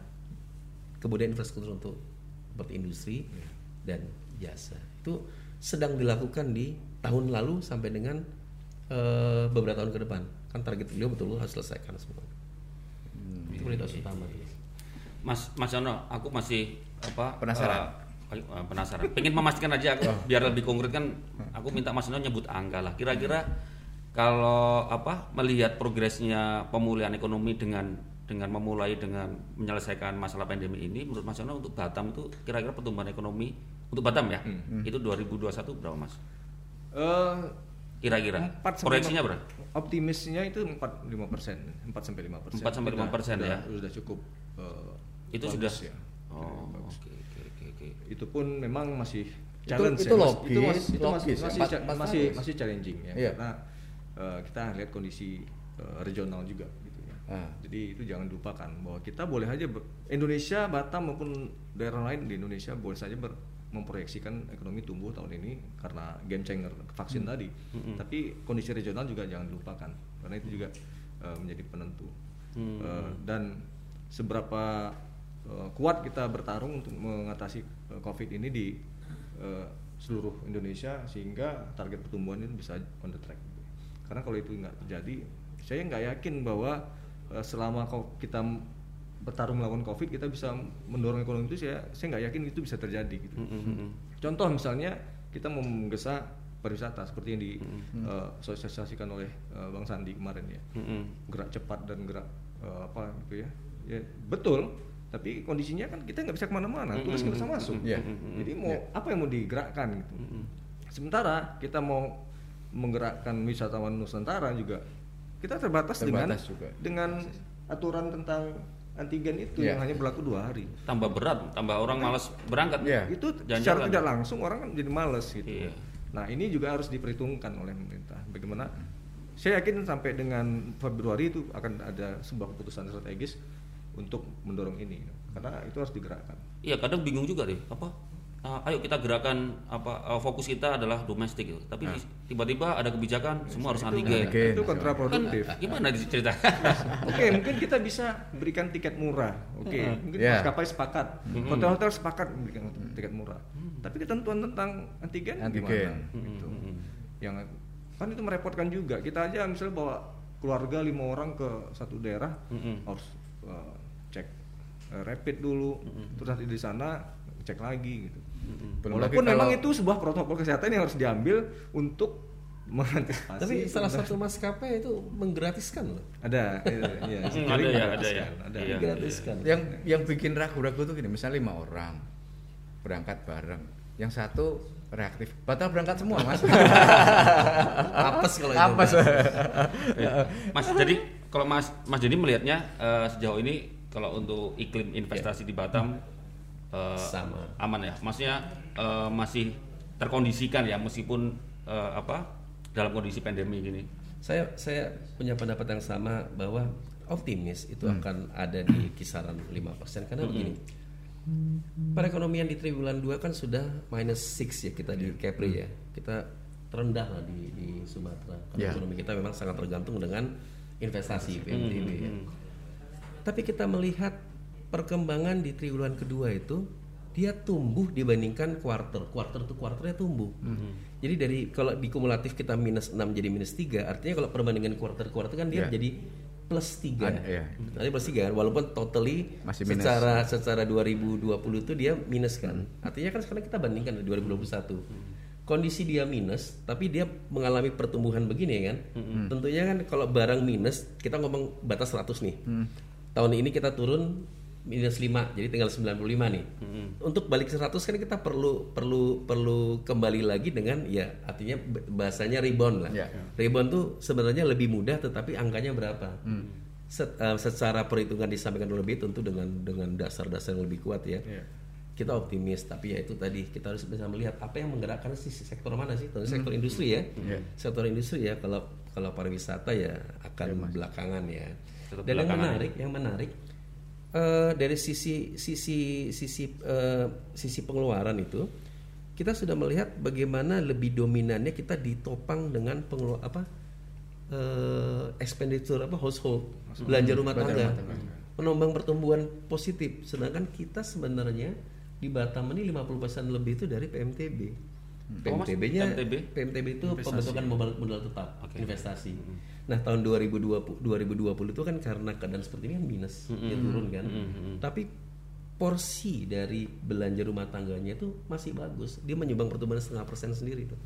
Speaker 3: kemudian infrastruktur untuk seperti industri dan jasa. Itu sedang dilakukan di tahun lalu sampai dengan eh, beberapa tahun ke depan. Kan target beliau betul harus selesaikan semua. Itu prioritas utama.
Speaker 2: Mas Mas Jono, aku masih apa
Speaker 4: Penasaran.
Speaker 2: eh, eh, penasaran. Pengen memastikan aja aku biar lebih konkret kan aku minta Mas Jono nyebut angka lah. Kira-kira kalau apa melihat progresnya pemulihan ekonomi dengan dengan memulai dengan menyelesaikan masalah pandemi ini menurut Mas Jono untuk Batam itu kira-kira pertumbuhan ekonomi untuk Batam ya itu 2021 berapa Mas?
Speaker 1: Eh,
Speaker 2: Kira-kira proyeksinya berapa?
Speaker 1: Optimisnya itu 4 5 persen, 4 sampai 5 persen.
Speaker 2: 4 sampai 5 persen ya?
Speaker 1: Sudah cukup. eh,
Speaker 2: Itu sudah
Speaker 1: ya.
Speaker 2: Oh, oke oke oke oke.
Speaker 1: Itu pun memang masih
Speaker 4: Itu-
Speaker 1: challenge
Speaker 4: itu
Speaker 1: ya, Mas.
Speaker 4: logis,
Speaker 1: itu masih itu
Speaker 4: logis
Speaker 1: masih
Speaker 4: ya.
Speaker 1: masih, masih, masih challenging ya
Speaker 4: Iya.
Speaker 1: karena eh, kita lihat kondisi eh, regional juga gitu ya.
Speaker 4: Ah.
Speaker 1: Jadi itu jangan lupakan bahwa kita boleh aja Indonesia, Batam maupun daerah lain di Indonesia boleh saja ber- memproyeksikan ekonomi tumbuh tahun ini karena game changer vaksin tadi. Tapi kondisi regional juga jangan dilupakan karena itu juga eh, menjadi penentu. Eh, dan seberapa eh, kuat kita bertarung untuk mengatasi eh, COVID ini di eh, seluruh Indonesia sehingga target pertumbuhan itu bisa on the track. Karena kalau itu nggak terjadi, saya nggak yakin bahwa eh, selama kita bertarung melawan COVID kita bisa mendorong ekonomi itu saya saya nggak yakin itu bisa terjadi gitu. Contoh misalnya kita mau menggesa pariwisata seperti yang disosialisasikan oleh eh, Bang Sandi kemarin ya.
Speaker 2: Mm-mm.
Speaker 1: gerak cepat dan gerak eh, apa gitu ya. Ya betul tapi kondisinya kan kita nggak bisa ke mana-mana turis nggak bisa masuk.
Speaker 4: Iya.
Speaker 1: jadi mau apa yang mau digerakkan gitu. Sementara kita mau menggerakkan wisatawan Nusantara juga kita terbatas, dengan
Speaker 4: Terbatas juga.
Speaker 1: dengan aturan tentang antigen itu
Speaker 4: Iya.
Speaker 1: yang hanya berlaku dua hari
Speaker 2: Tambah berat, tambah orang malas berangkat.
Speaker 4: Iya.
Speaker 1: itu
Speaker 2: Jalan-jalan.
Speaker 1: secara tidak langsung orang kan jadi males gitu.
Speaker 2: Iya.
Speaker 1: Nah ini juga harus diperhitungkan oleh pemerintah. Bagaimana? Saya yakin sampai dengan Februari itu akan ada sebuah keputusan strategis untuk mendorong ini, karena itu harus digerakkan.
Speaker 2: Iya, kadang bingung juga deh. Apa? Ah, ayo kita gerakan apa ah, fokus kita adalah domestik gitu. Tapi
Speaker 1: Nah.
Speaker 2: tiba-tiba ada kebijakan semua harus antigen.
Speaker 1: Itu
Speaker 2: Kan
Speaker 1: kontraproduktif.
Speaker 2: gimana cerita?
Speaker 1: Oke, mungkin kita bisa berikan tiket murah. Oke, mungkin
Speaker 4: Ya.
Speaker 1: maskapai sepakat, hotel-hotel sepakat memberikan tiket murah. Tapi ketentuan tentang antigen,
Speaker 4: Antigen.
Speaker 1: gimana? Gitu. Yang kan itu merepotkan juga. Kita aja misalnya bawa keluarga lima orang ke satu daerah harus uh, cek uh, rapid dulu, terus nanti di sana cek lagi gitu.
Speaker 4: Belum
Speaker 1: Walaupun
Speaker 4: lagi
Speaker 1: memang
Speaker 4: kalau-
Speaker 1: itu sebuah protokol kesehatan yang harus diambil untuk mengantisipasi.
Speaker 3: Tapi salah satu maskapai itu menggratiskan loh.
Speaker 1: ada, iya, iya,
Speaker 2: Hmm,
Speaker 1: sekiling
Speaker 2: ada ya,
Speaker 1: ada,
Speaker 2: ada ya.
Speaker 1: ada.
Speaker 2: Iya.
Speaker 3: Gratiskan.
Speaker 4: yang yang bikin ragu-ragu tuh gini misalnya lima orang berangkat bareng yang satu reaktif batal berangkat semua mas
Speaker 3: Apes kalau itu.
Speaker 4: apes
Speaker 2: Mas jadi kalau Mas Mas Joni melihatnya eh, sejauh ini kalau untuk iklim investasi di Batam eh,
Speaker 3: Sama.
Speaker 2: aman ya. Maksudnya eh, masih terkondisikan ya meskipun eh, apa dalam kondisi pandemi gini.
Speaker 3: Saya saya punya pendapat yang sama bahwa optimis itu akan ada di kisaran 5% karena begini. Perekonomian di triwulan 2 kan sudah minus 6 ya kita di Kepri ya. Kita terendah lah di, di Sumatera. Karena
Speaker 4: Ya.
Speaker 3: ekonomi kita memang sangat tergantung dengan investasi PNBP ya. Tapi kita melihat perkembangan di triwulan kedua itu dia tumbuh dibandingkan kuarter. Kuarter to kuarternya tumbuh. Jadi dari kalau di kumulatif kita minus 6 jadi minus 3, artinya kalau perbandingan kuarter kuarter kan dia
Speaker 4: Iya.
Speaker 3: jadi plus 3.
Speaker 4: Ada.
Speaker 3: Nanti plus 3 kan walaupun totally
Speaker 4: Masih minus.
Speaker 3: secara secara 2020 itu dia minus kan. Artinya kan sekarang kita bandingkan di 2021. Kondisi dia minus tapi dia mengalami pertumbuhan begini ya kan. Tentunya kan kalau barang minus kita ngomong batas 100 nih. Tahun ini kita turun minus 5 jadi tinggal 95 nih. Untuk balik 100 kan kita perlu perlu perlu kembali lagi dengan ya artinya bahasanya rebound lah.
Speaker 4: Ya.
Speaker 3: Rebound tuh sebenarnya lebih mudah tetapi angkanya berapa? Set- eh, secara perhitungan disampaikan lebih tentu dengan dengan dasar-dasar yang lebih kuat ya.
Speaker 1: Iya.
Speaker 3: Kita optimis tapi ya itu tadi kita harus bisa melihat apa yang menggerakkan sih sektor mana sih? Tentu sektor industri ya.
Speaker 4: Iya.
Speaker 3: Sektor industri ya kalau kalau pariwisata ya akan belakangan ya.
Speaker 2: Tetap
Speaker 3: Dan yang
Speaker 2: belakangan
Speaker 3: menarik, yang menarik eh, dari sisi sisi sisi eh, sisi pengeluaran itu kita sudah melihat bagaimana lebih dominannya kita ditopang dengan pengelu apa eh, expenditure apa household belanja rumah tangga. menombang pertumbuhan positif. Sedangkan kita sebenarnya di Batam ini 50% lebih itu dari PMTB PMTB-nya
Speaker 2: PMTB?
Speaker 3: PMTB itu pembentukan modal modal tetap investasi. Nah tahun 2020 2020 itu kan karena keadaan seperti ini kan minus dia turun kan. Tapi porsi dari belanja rumah tangganya itu masih bagus. Dia menyumbang pertumbuhan setengah persen sendiri tuh.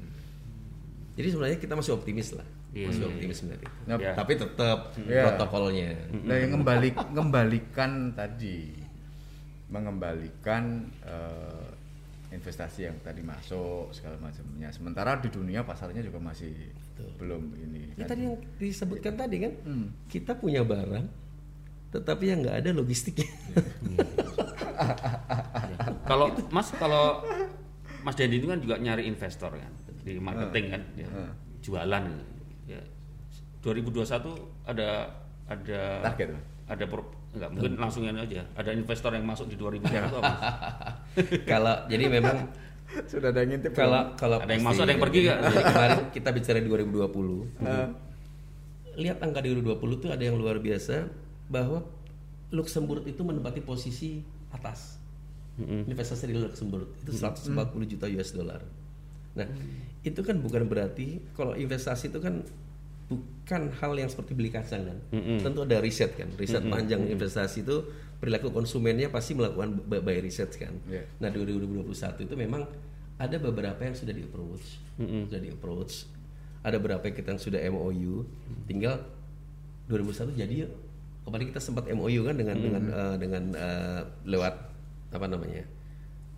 Speaker 3: Jadi sebenarnya kita masih optimis lah, masih optimis dari itu.
Speaker 4: Nah,
Speaker 1: Ya.
Speaker 3: Tapi tetap
Speaker 4: Iya.
Speaker 3: protokolnya.
Speaker 4: Nah, yang ngembali, ngembalikan tadi, mengembalikan eh, investasi yang tadi masuk segala macamnya. Sementara di dunia pasarnya juga masih belum ini.
Speaker 3: Ya
Speaker 4: kan.
Speaker 3: tadi yang disebutkan tadi kan,
Speaker 4: Hmm.
Speaker 3: kita punya barang, tetapi yang nggak ada logistiknya.
Speaker 2: Kalau Mas kalau Mas Dendi itu kan juga nyari investor kan di marketing kan, ya, jualan. Ya. 2021 ada ada
Speaker 4: Target,
Speaker 2: ada pro- enggak mungkin langsungin aja. Ada investor yang masuk di 2021 apa? Mas?
Speaker 3: Kalau jadi memang
Speaker 4: Sudah ada yang ngintip
Speaker 3: kalau kalau
Speaker 2: Ada yang
Speaker 3: pasti-
Speaker 2: masuk, ada yang pergi nggak?
Speaker 3: Jadi kemarin kita bicara 2020. Lihat angka 2020 tuh ada yang luar biasa bahwa Luxembourg itu menempati posisi atas. Investasi di Luxembourg itu 140 juta US dollar. Nah, itu kan bukan berarti kalau investasi itu kan bukan hal yang seperti beli kacang kan. Tentu ada riset kan, riset panjang investasi itu perilaku konsumennya pasti melakukan b- by riset kan.
Speaker 4: Iya.
Speaker 3: Nah 2021 itu memang ada beberapa yang sudah di approach, sudah di approach. Ada beberapa yang kita yang sudah MOU, tinggal 2001 jadi yuk. Kemarin kita sempat MOU kan? Dengan dengan eh, dengan eh, lewat apa namanya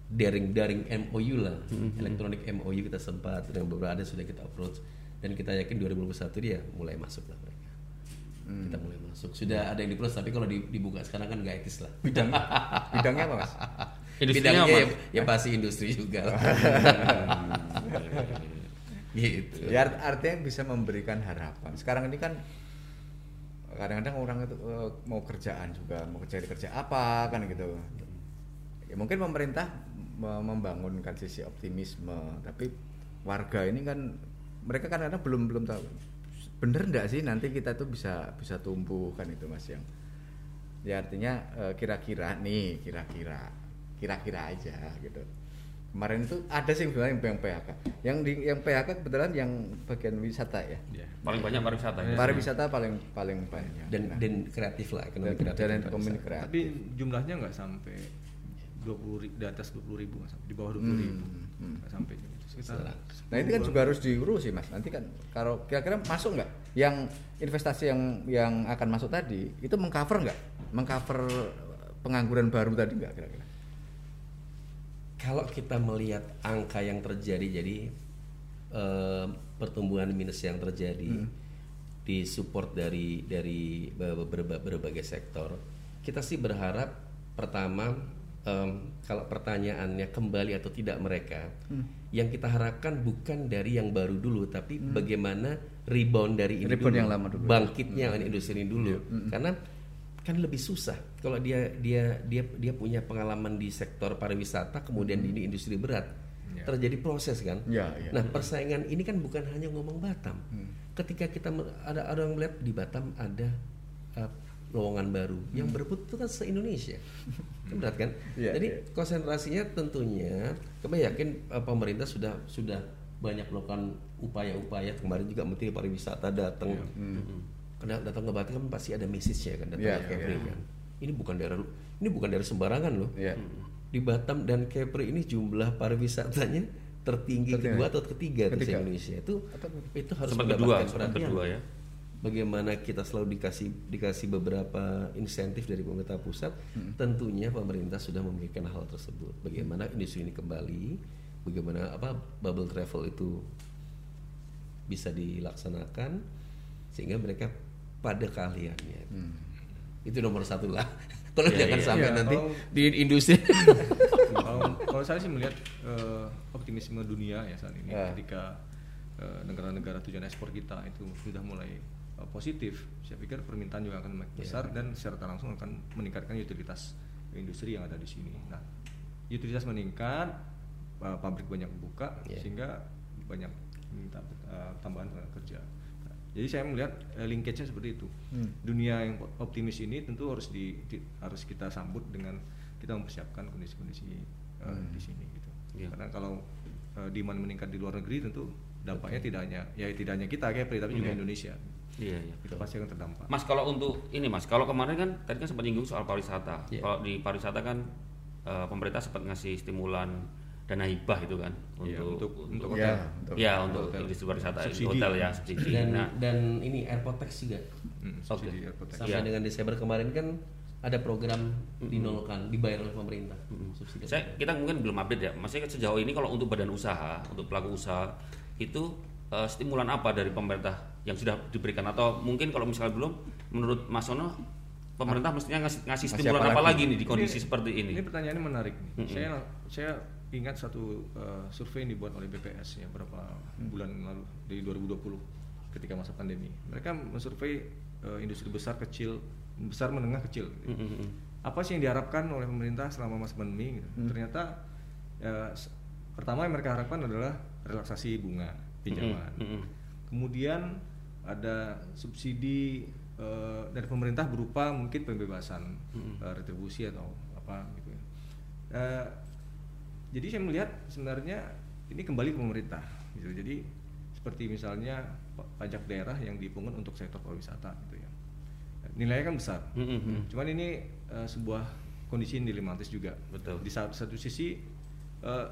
Speaker 3: daring daring MOU lah, elektronik MOU kita sempat dengan beberapa ada sudah kita approach dan kita yakin 2021 dia mulai masuk lah mereka. Kita mulai masuk. Sudah ada yang di approach tapi kalau di- dibuka sekarang kan nggak etis lah.
Speaker 4: bidang bidangnya apa mas?
Speaker 2: Industrinya
Speaker 3: Bidangnya
Speaker 2: apa?
Speaker 3: ya, ya pasti industri juga lah. gitu.
Speaker 4: Ya art- artinya bisa memberikan harapan. Sekarang ini kan kadang-kadang orang itu eh, mau kerjaan juga mau cari kerja apa kan gitu. Ya, mungkin pemerintah me- membangunkan sisi optimisme, tapi warga ini kan mereka kadang-kadang belum belum tahu bener nggak sih nanti kita tuh bisa bisa tumbuh kan itu mas yang ya artinya eh, kira-kira nih kira-kira kira-kira aja gitu kemarin itu ada sih sebenarnya yang PHK yang di yang PHK kebetulan yang bagian wisata ya
Speaker 1: Ya.
Speaker 2: Paling banyak pariwisata ya.
Speaker 4: pariwisata paling paling banyak
Speaker 3: Dan
Speaker 4: Nah,
Speaker 3: dan kreatif lah ekonomi
Speaker 4: dan,
Speaker 3: kreatif.
Speaker 4: dan
Speaker 3: dan
Speaker 4: ekonomi kreatif
Speaker 1: Tapi jumlahnya nggak sampai 20 ri- di atas 20 ribu, nggak sampai. di bawah 20 ribu,
Speaker 4: hmm.
Speaker 1: nggak sampai. Sekitar
Speaker 4: Nah ini kan juga harus diurus sih mas. Nanti kan kalau kira-kira masuk nggak yang investasi yang yang akan masuk tadi itu mengcover nggak? Mengcover pengangguran baru tadi nggak kira-kira?
Speaker 3: Kalau kita melihat angka yang terjadi, jadi eh, pertumbuhan minus yang terjadi di support dari dari be- berba- berbagai sektor, kita sih berharap pertama em, kalau pertanyaannya kembali atau tidak mereka, yang kita harapkan bukan dari yang baru dulu, tapi bagaimana rebound dari ini
Speaker 4: Rebound
Speaker 3: dulu,
Speaker 4: yang lama dulu.
Speaker 3: bangkitnya industri ini dulu, karena kan lebih susah kalau dia dia dia dia punya pengalaman di sektor pariwisata kemudian di industri berat
Speaker 1: Ya.
Speaker 3: terjadi proses kan?
Speaker 4: Ya, ya.
Speaker 3: nah persaingan ini kan bukan hanya ngomong Batam. Ketika kita ada ada yang melihat di Batam ada uh, lowongan baru yang berebut itu kan se Indonesia kan berat kan
Speaker 4: Ya,
Speaker 3: jadi
Speaker 4: ya.
Speaker 3: konsentrasinya tentunya kami yakin uh, pemerintah sudah sudah banyak melakukan upaya-upaya kemarin juga Menteri Pariwisata datang karena datang ke Batam kan pasti ada message-nya kan datang
Speaker 4: Iya,
Speaker 3: ke Kepri
Speaker 4: iya.
Speaker 3: kan. Ini bukan daerah ini bukan daerah sembarangan loh.
Speaker 4: Iya.
Speaker 3: Di Batam dan Kepri ini jumlah pariwisatanya tertinggi
Speaker 4: Tertinggi.
Speaker 3: kedua atau ketiga,
Speaker 4: Ketiga.
Speaker 3: se-Indonesia. Itu itu harus
Speaker 2: Sempat kedua,
Speaker 3: mendapatkan
Speaker 2: sempat
Speaker 3: perhatian.
Speaker 2: kedua ya.
Speaker 3: Bagaimana kita selalu dikasih dikasih beberapa insentif dari pemerintah pusat, tentunya pemerintah sudah memikirkan hal tersebut. Bagaimana industri ini kembali, bagaimana apa bubble travel itu bisa dilaksanakan sehingga mereka pada keahliannya. Itu nomor satu lah. Kalau
Speaker 2: Iya,
Speaker 3: jangan
Speaker 2: iya.
Speaker 3: sampai
Speaker 1: Iya,
Speaker 3: nanti
Speaker 1: kalau-
Speaker 3: di industri
Speaker 1: kalau, kalau saya sih melihat eh, optimisme dunia ya saat ini
Speaker 4: Ya.
Speaker 1: ketika eh, negara-negara tujuan ekspor kita itu sudah mulai uh, positif, saya pikir permintaan juga akan makin besar dan secara langsung akan meningkatkan utilitas industri yang ada di sini. Nah, utilitas meningkat, uh, pabrik banyak buka
Speaker 3: Yeah.
Speaker 1: sehingga banyak minta uh, tambahan tenaga kerja. Nah, jadi saya melihat uh, linkage-nya seperti itu.
Speaker 4: Hmm.
Speaker 1: Dunia yang optimis ini tentu harus di, di- harus kita sambut dengan kita mempersiapkan kondisi-kondisi uh, di sini gitu.
Speaker 2: Iya.
Speaker 1: Karena kalau uh, demand meningkat di luar negeri tentu dampaknya tidak hanya ya tidak hanya kita kayak tapi juga Indonesia.
Speaker 2: Iya, iya.
Speaker 1: Kita pasti akan terdampak.
Speaker 2: Mas kalau untuk ini Mas, kalau kemarin kan tadi kan sempat nyinggung soal pariwisata.
Speaker 3: Iya.
Speaker 2: Kalau di pariwisata kan eh, pemerintah sempat ngasih stimulan dana hibah itu kan
Speaker 1: Iya,
Speaker 2: untuk
Speaker 1: untuk- untuk
Speaker 4: Ya,
Speaker 1: hotel.
Speaker 4: untuk
Speaker 2: ya untuk
Speaker 1: hotel.
Speaker 2: industri pariwisata di
Speaker 1: Subsidi.
Speaker 2: hotel ya subsidi.
Speaker 3: Dan
Speaker 2: Nah,
Speaker 3: dan ini airport tax juga.
Speaker 1: Hmm, subsidi airport tax.
Speaker 3: Sampai
Speaker 2: Iya.
Speaker 3: dengan Desember kemarin kan ada program dinolkan, dibayar oleh pemerintah. Subsidi.
Speaker 2: saya kita mungkin belum update ya. Maksudnya sejauh ini kalau untuk badan usaha, untuk pelaku usaha itu eh, stimulan apa dari pemerintah yang sudah diberikan atau mungkin kalau misalnya belum menurut Mas Sono pemerintah mestinya ngasih, ngasih stimulan
Speaker 4: apa lagi?
Speaker 2: lagi nih di kondisi
Speaker 1: Ini-
Speaker 2: seperti ini?
Speaker 1: Ini pertanyaannya menarik nih. Saya saya ingat satu uh, survei yang dibuat oleh BPS ya beberapa bulan lalu di 2020 ketika masa pandemi. Mereka mensurvei uh, industri besar kecil, besar menengah kecil. gitu.
Speaker 2: Mm-mm.
Speaker 1: Apa sih yang diharapkan oleh pemerintah selama masa pandemi? gitu. Ternyata ya, pertama yang mereka harapkan adalah relaksasi bunga pinjaman.
Speaker 2: Mm-mm.
Speaker 1: Kemudian ada subsidi eh, dari pemerintah berupa mungkin pembebasan eh, retribusi atau apa gitu. ya. Eh, jadi saya melihat sebenarnya ini kembali ke pemerintah gitu. Jadi seperti misalnya pa- pajak daerah yang dipungut untuk sektor pariwisata gitu ya. Nilainya kan besar.
Speaker 2: Mm-mm.
Speaker 1: Cuman ini eh, sebuah kondisi yang dilematis juga.
Speaker 2: Betul.
Speaker 1: Di satu, satu sisi eh,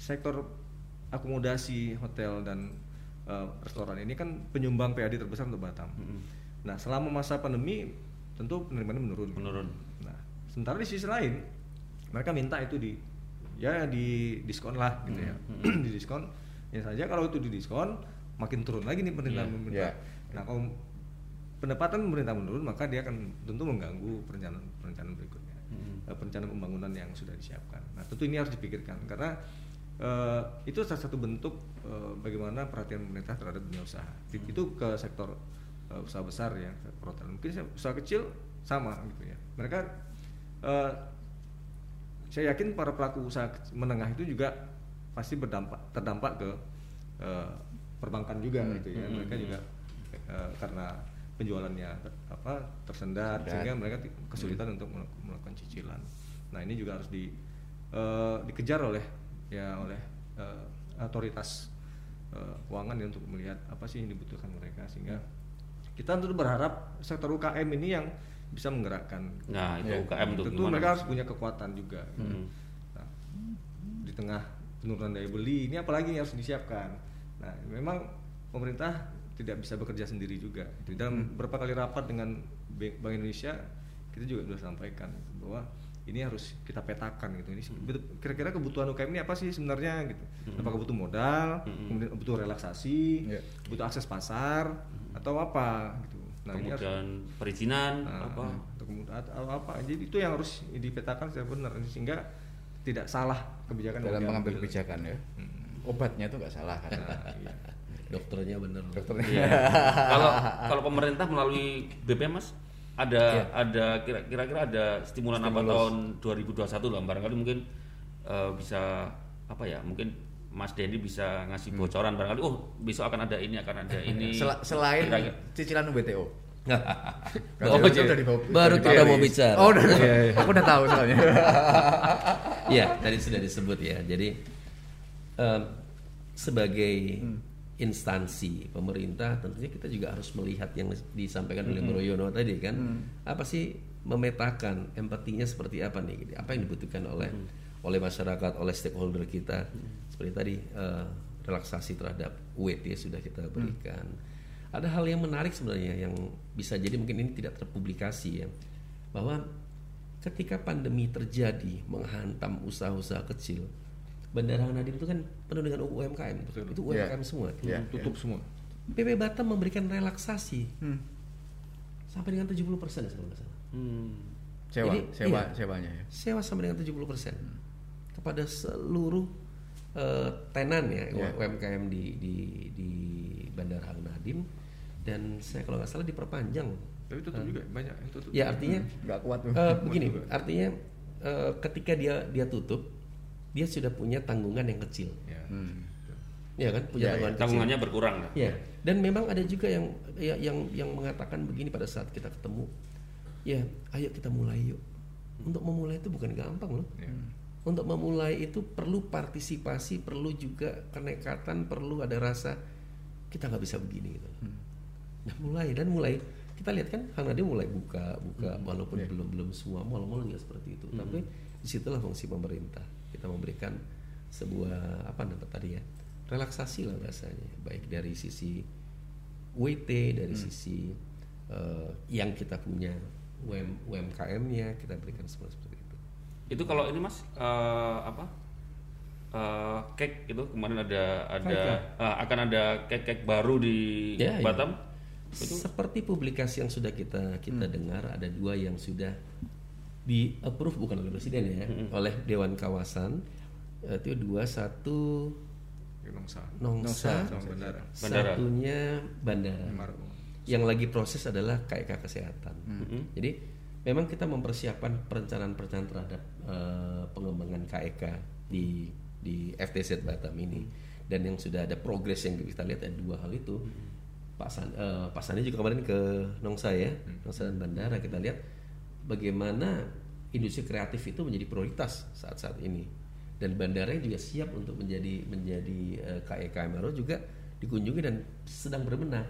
Speaker 1: sektor akomodasi hotel dan eh, restoran ini kan penyumbang PAD terbesar untuk Batam. Nah, selama masa pandemi tentu penerimaan menurun.
Speaker 2: Menurun.
Speaker 1: Nah, sementara di sisi lain mereka minta itu di ya di diskon lah gitu ya. di diskon ya saja kalau itu di diskon makin turun lagi nih pendapatan
Speaker 2: Iya,
Speaker 1: pemerintah. Nah, kalau pendapatan pemerintah menurun maka dia akan tentu mengganggu perencanaan perencanaan berikutnya. Eh, perencanaan pembangunan yang sudah disiapkan. Nah, tentu ini harus dipikirkan karena eh, itu salah satu bentuk eh, bagaimana perhatian pemerintah terhadap dunia usaha. It- Itu ke sektor eh, usaha besar ya, ke hotel. Mungkin usaha kecil sama gitu ya. Mereka eh, saya yakin para pelaku usaha menengah itu juga pasti berdampak terdampak ke eh, perbankan juga gitu ya. Mereka juga eh, karena penjualannya ter- apa tersendat
Speaker 4: Tersendat.
Speaker 1: sehingga mereka kesulitan untuk melaku- melakukan cicilan. Nah ini juga harus di eh, dikejar oleh ya oleh eh, otoritas eh, keuangan ya untuk melihat apa sih yang dibutuhkan mereka sehingga kita tentu berharap sektor UKM ini yang bisa menggerakkan.
Speaker 2: Nah, itu
Speaker 4: Ya.
Speaker 2: UKM tuh
Speaker 1: Tentu
Speaker 2: gimana?
Speaker 1: mereka harus punya kekuatan juga. gitu.
Speaker 2: Hmm.
Speaker 1: Nah, di tengah penurunan daya beli ini apalagi yang harus disiapkan. Nah, memang pemerintah tidak bisa bekerja sendiri juga. Di dalam beberapa kali rapat dengan Bank Bank Indonesia kita juga sudah sampaikan gitu, bahwa ini harus kita petakan gitu. Ini betul- kira-kira kebutuhan UKM ini apa sih sebenarnya gitu? Apakah butuh modal, kemudian butuh relaksasi,
Speaker 4: Iya.
Speaker 1: butuh akses pasar atau apa gitu. Nah, ini harus
Speaker 2: Kemudian perizinan
Speaker 1: Nah,
Speaker 2: apa?
Speaker 1: atau kemudian atau apa jadi itu yang harus dipetakan secara benar sehingga tidak salah kebijakan
Speaker 4: dalam mengambil kebijakan ya.
Speaker 1: Hmm.
Speaker 4: Obatnya itu nggak salah kan.
Speaker 1: Nah, iya.
Speaker 3: Dokternya bener.
Speaker 4: Dokternya.
Speaker 2: Iya. Kalau kalau pemerintah melalui BPM Mas ada
Speaker 3: Iya.
Speaker 2: ada kira- kira-kira ada stimulan apa tahun 2021 lah barangkali mungkin eh, bisa apa ya mungkin Mas Dendi bisa ngasih bocoran barangkali oh besok akan ada ini akan ada ini
Speaker 4: Sel- selain
Speaker 2: Kira-kira.
Speaker 4: cicilan UBTO.
Speaker 3: Oh,
Speaker 4: Kan
Speaker 3: jadi
Speaker 4: udah dibawa-
Speaker 3: baru
Speaker 4: udah
Speaker 3: kita mau bicara.
Speaker 4: Oh, udah. Aku udah tahu soalnya.
Speaker 3: Iya, tadi sudah disebut ya. Jadi em, sebagai instansi pemerintah tentunya kita juga harus melihat yang disampaikan oleh Bro Yono tadi kan. Apa sih memetakan empatinya seperti apa nih? gitu. Apa yang dibutuhkan oleh oleh masyarakat, oleh stakeholder kita. Seperti tadi eh, relaksasi terhadap WT sudah kita berikan. Ada hal yang menarik sebenarnya yang bisa jadi mungkin ini tidak terpublikasi ya. Bahwa ketika pandemi terjadi menghantam usaha-usaha kecil, Bandara Nadiem itu kan penuh dengan UMKM, itu UMKM semua.
Speaker 4: Iya.
Speaker 1: tutup semua
Speaker 3: PP Batam memberikan relaksasi
Speaker 4: Hmm.
Speaker 3: sampai dengan 70 persen kalau nggak salah.
Speaker 2: Hmm.
Speaker 4: Sewa,
Speaker 3: Jadi,
Speaker 4: sewa,
Speaker 3: iya.
Speaker 4: sewanya ya.
Speaker 3: Sewa sampai dengan 70 persen kepada seluruh eh, tenan ya
Speaker 4: Iya.
Speaker 3: UMKM di di di Bandara Hang Nadiem dan saya kalau nggak salah diperpanjang.
Speaker 1: Tapi tutup juga banyak yang tutup.
Speaker 3: Ya artinya
Speaker 4: nggak kuat tuh.
Speaker 3: eh, begini, artinya eh, ketika dia dia tutup, dia sudah punya tanggungan yang kecil,
Speaker 1: Ya.
Speaker 4: Hmm.
Speaker 3: ya kan punya
Speaker 4: Ya,
Speaker 3: tanggungan kecil.
Speaker 2: Tanggungannya berkurang. lah.
Speaker 3: Ya, dan memang ada juga yang ya, yang yang mengatakan begini pada saat kita ketemu, ya, ayo kita mulai yuk. Untuk memulai itu bukan gampang loh.
Speaker 1: Ya.
Speaker 3: Untuk memulai itu perlu partisipasi, perlu juga kenekatan, perlu ada rasa kita nggak bisa begini gitu. Nah mulai dan mulai kita lihat kan Hang Nadim mulai buka buka walaupun belum belum semua mal-mal juga seperti itu. Tapi di situlah fungsi pemerintah kita memberikan sebuah apa namanya tadi ya relaksasi lah bahasanya baik dari sisi WT dari sisi eh, yang kita punya UM, UMKM-nya kita berikan semua seperti itu.
Speaker 2: Itu kalau ini Mas eh, apa? Eh, cake itu kemarin ada ada eh, akan ada cake-cake baru di
Speaker 3: Ya, ya.
Speaker 2: Batam.
Speaker 3: Seperti publikasi yang sudah kita kita
Speaker 2: Hmm.
Speaker 3: dengar ada dua yang sudah di approve bukan oleh presiden ya,
Speaker 2: Hmm.
Speaker 3: oleh dewan kawasan itu dua satu
Speaker 1: Nongsa.
Speaker 3: Nongsa,
Speaker 1: sama bandara.
Speaker 2: Bandara.
Speaker 3: satunya bandara.
Speaker 1: Margo.
Speaker 3: Yang lagi proses adalah KIK kesehatan.
Speaker 2: Hmm.
Speaker 3: Jadi memang kita mempersiapkan perencanaan-perencanaan terhadap eh, pengembangan KIK di di FTZ Batam ini dan yang sudah ada progres yang kita lihat ada dua hal itu. Pak San, eh, Pak Sandi juga kemarin ke Nongsa ya, Nongsa dan Bandara kita lihat bagaimana industri kreatif itu menjadi prioritas saat-saat ini dan bandara yang juga siap untuk menjadi menjadi eh, KIK MRO juga dikunjungi dan sedang berbenah.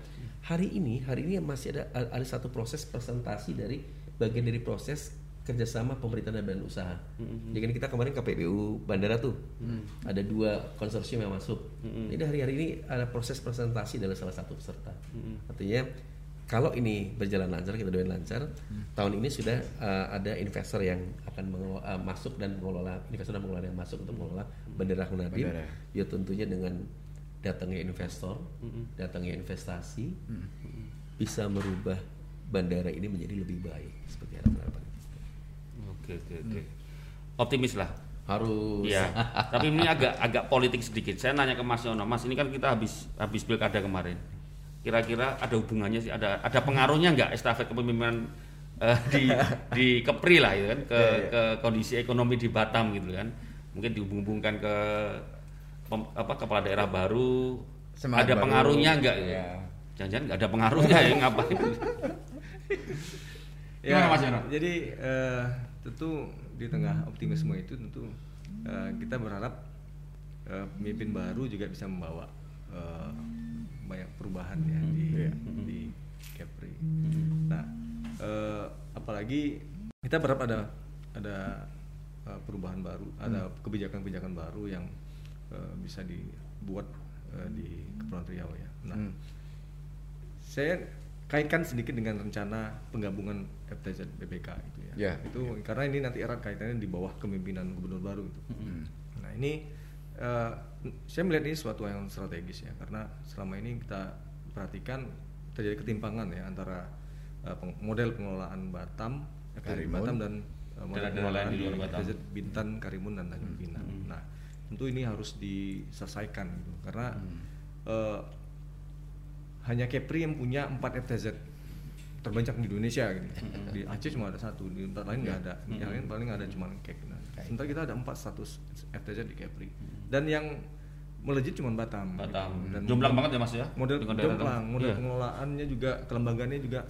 Speaker 3: Hari ini hari ini masih ada ada satu proses presentasi dari bagian dari proses kerjasama pemerintah dan badan usaha. Jadi kan kita kemarin KPPU bandara tuh ada dua konsorsium yang masuk. Jadi hari-hari ini ada proses presentasi dari salah satu peserta. Artinya kalau ini berjalan lancar kita doain lancar tahun ini sudah uh, ada investor yang akan mengelola, uh, masuk dan mengelola investor dan pengelola yang masuk untuk mengelola bandara Hang Nadim
Speaker 4: Bandara.
Speaker 3: ya tentunya dengan datangnya investor datangnya investasi bisa merubah bandara ini menjadi lebih baik seperti harapan-harapan
Speaker 2: Oke oke oke. Optimis lah.
Speaker 3: harus
Speaker 2: Iya. Tapi ini agak agak politik sedikit. Saya nanya ke Mas Yono, Mas ini kan kita habis habis pilkada kemarin. Kira-kira ada hubungannya sih, ada ada pengaruhnya nggak estafet kepemimpinan eh, di di Kepri lah gitu kan ke ke kondisi ekonomi di Batam gitu kan. Mungkin dihubung-hubungkan ke pem- apa kepala daerah baru.
Speaker 4: Semangat
Speaker 2: ada
Speaker 4: baru.
Speaker 2: pengaruhnya nggak?
Speaker 4: Iya.
Speaker 2: Jangan-jangan nggak ada pengaruhnya ya ngapain? Gimana, Mas Yono?
Speaker 1: Jadi eh, tentu di tengah optimisme itu tentu eh, kita berharap eh, pemimpin baru juga bisa membawa eh, banyak perubahan ya di di Kepri. Nah, eh, apalagi kita berharap ada ada eh, perubahan baru, ada kebijakan-kebijakan baru yang eh, bisa dibuat eh, di Kepulauan Riau ya. Nah, saya kaitkan sedikit dengan rencana penggabungan FTZ BPK itu ya.
Speaker 4: Ya,
Speaker 1: itu karena ini nanti erat kaitannya di bawah kepemimpinan gubernur baru itu. Nah ini eh, saya melihat ini suatu yang strategis ya karena selama ini kita perhatikan terjadi ketimpangan ya antara eh, peng- model pengelolaan Batam, FTZ
Speaker 4: Karimun.
Speaker 1: Batam dan eh, model pengelolaan
Speaker 2: di luar Batam.
Speaker 1: FTZ Bintan, Karimun dan Tanjung Pinang. Nah tentu ini harus diselesaikan gitu karena eh, hanya Kepri yang punya 4 FTZ terbanyak di Indonesia gitu. Di Aceh cuma ada satu, di tempat lain nggak ada. Yang lain paling ada cuma Kek. Nah, sementara kita ada 4 status FTZ di Kepri. Dan yang melejit cuma Batam.
Speaker 2: Batam.
Speaker 1: gitu. Dan
Speaker 2: Jomplang banget ya Mas ya?
Speaker 1: model jomplang, model
Speaker 2: Iya.
Speaker 1: pengelolaannya juga kelembagaannya juga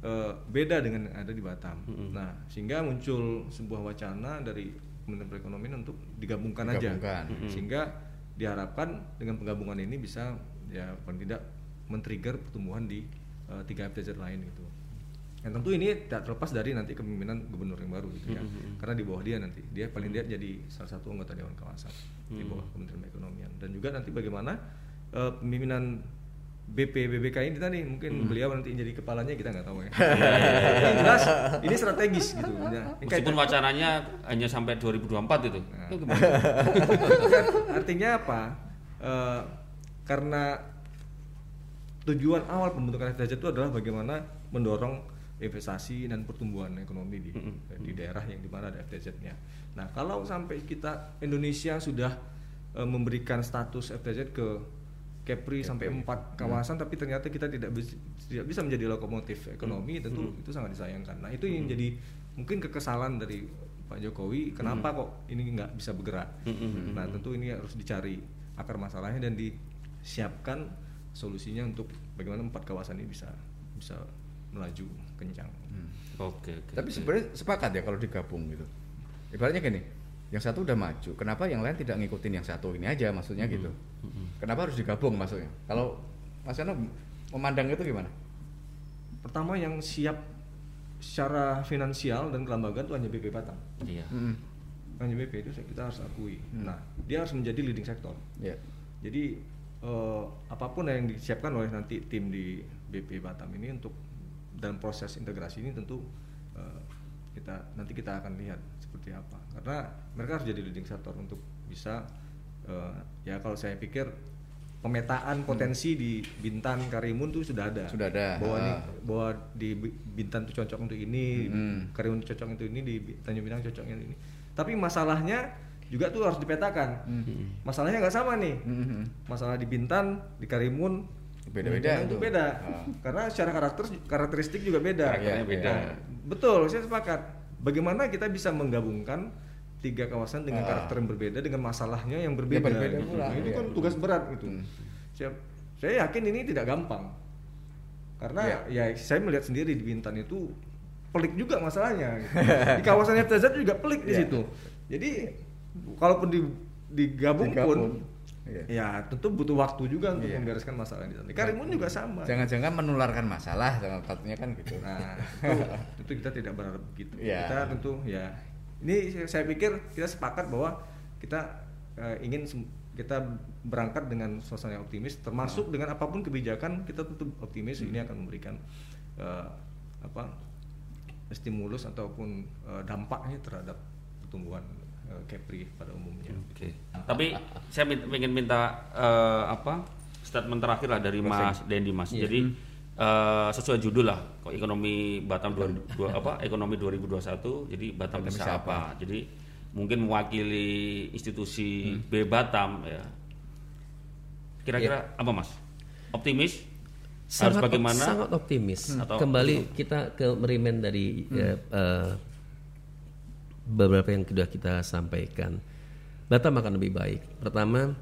Speaker 1: eh, beda dengan yang ada di Batam. Nah, sehingga muncul sebuah wacana dari Kementerian Perekonomian untuk digabungkan,
Speaker 4: Digabungkan.
Speaker 1: aja, sehingga diharapkan dengan penggabungan ini bisa ya paling tidak men-trigger pertumbuhan di eh, tiga FTZ lain gitu. Yang tentu ini tidak terlepas dari nanti kepemimpinan gubernur yang baru gitu ya, karena di bawah dia nanti dia paling tidak jadi salah satu anggota dewan kawasan di bawah Kementerian Perekonomian dan juga nanti bagaimana eh, pemimpinan BP BBK ini tadi mungkin beliau nanti jadi kepalanya kita nggak tahu ya. Yang jelas ini strategis gitu. Ya. Ini
Speaker 2: Meskipun wacananya hanya sampai 2024 itu.
Speaker 1: Nah.
Speaker 2: Itu?
Speaker 1: Artinya apa? Eh, karena tujuan awal pembentukan FTZ itu adalah bagaimana mendorong investasi dan pertumbuhan ekonomi di di daerah yang di mana ada FTZ-nya. Nah, kalau sampai kita Indonesia sudah eh, memberikan status FTZ ke Kepri sampai empat kawasan tapi ternyata kita tidak bisa tidak bisa menjadi lokomotif ekonomi tentu itu sangat disayangkan. Nah itu yang jadi mungkin kekesalan dari Pak Jokowi kenapa kok ini nggak bisa bergerak. Nah tentu ini harus dicari akar masalahnya dan disiapkan solusinya untuk bagaimana empat kawasan ini bisa bisa melaju kencang.
Speaker 2: Oke, oke.
Speaker 4: Tapi sebenarnya sepakat ya kalau digabung gitu. Ibaratnya gini, yang satu udah maju, kenapa yang lain tidak ngikutin yang satu ini aja maksudnya gitu. Kenapa harus digabung maksudnya? Kalau Mas Yono memandang itu gimana?
Speaker 1: Pertama yang siap secara finansial dan kelembagaan itu hanya BP Batam.
Speaker 2: Iya.
Speaker 4: Mm-mm.
Speaker 1: Hanya BP itu kita harus akui. Nah dia harus menjadi leading sektor.
Speaker 4: Ya.
Speaker 1: Jadi eh, apa pun yang disiapkan oleh nanti tim di BP Batam ini untuk dan proses integrasi ini tentu eh, kita nanti kita akan lihat seperti apa. Karena mereka harus jadi leading sektor untuk bisa eh, ya kalau saya pikir pemetaan potensi di Bintan Karimun itu sudah ada.
Speaker 4: Sudah ada.
Speaker 1: Bahwa ini
Speaker 4: Ah.
Speaker 1: bahwa di Bi- Bintan itu cocok untuk ini,
Speaker 4: Hmm.
Speaker 1: Karimun cocok untuk ini, di Tanjung Pinang cocok untuk ini. Tapi masalahnya juga tuh harus dipetakan. Masalahnya nggak sama nih
Speaker 4: Mhm.
Speaker 1: masalah di Bintan, di Karimun
Speaker 4: Beda-beda
Speaker 1: itu beda.
Speaker 4: Ah.
Speaker 1: Karena secara karakter karakteristik juga beda.
Speaker 2: Karakternya
Speaker 4: Iya,
Speaker 2: beda.
Speaker 1: Nah, betul, saya sepakat. Bagaimana kita bisa menggabungkan tiga kawasan dengan
Speaker 4: Ah.
Speaker 1: karakter yang berbeda dengan masalahnya yang berbeda.
Speaker 4: berbeda
Speaker 1: gitu. Nah, itu
Speaker 4: iya.
Speaker 1: kan tugas berat gitu.
Speaker 4: Hmm.
Speaker 1: Saya, saya yakin ini tidak gampang. Karena ya saya melihat sendiri di Bintan itu pelik juga masalahnya. gitu. di kawasan FTZ juga pelik di
Speaker 4: Iya.
Speaker 1: situ. Jadi kalaupun di, digabung, pun
Speaker 4: Iya.
Speaker 1: ya tentu butuh waktu juga untuk
Speaker 4: Iya.
Speaker 1: membereskan masalah di sana. Karimun juga sama.
Speaker 4: Jangan-jangan menularkan masalah, jangan katanya kan gitu.
Speaker 1: Nah, itu, tentu kita tidak berharap begitu.
Speaker 4: Iya.
Speaker 1: Kita tentu ya ini saya- pikir kita sepakat bahwa kita eh, ingin kita berangkat dengan suasana yang optimis termasuk
Speaker 4: Nah.
Speaker 1: dengan apa pun kebijakan kita tentu optimis
Speaker 4: Hmm.
Speaker 1: ini akan memberikan eh, apa stimulus ataupun eh, dampaknya terhadap pertumbuhan Kepri pada umumnya.
Speaker 2: Oke. Tapi saya ingin minta eh, apa statement terakhir lah dari Mas Dendi Mas. Jadi eh, sesuai judul lah, kok ekonomi Batam dua, dua- apa ekonomi 2021. Jadi Batam,
Speaker 4: Batam
Speaker 2: bisa
Speaker 4: bisa
Speaker 2: apa? Jadi mungkin mewakili institusi B Batam ya. Kira-kira apa Mas? Optimis? Harus
Speaker 3: sangat op-
Speaker 2: bagaimana?
Speaker 3: sangat optimis
Speaker 2: Atau-
Speaker 3: kembali kita ke merimen dari ya, eh, beberapa yang sudah kita sampaikan. Batam akan lebih baik. Pertama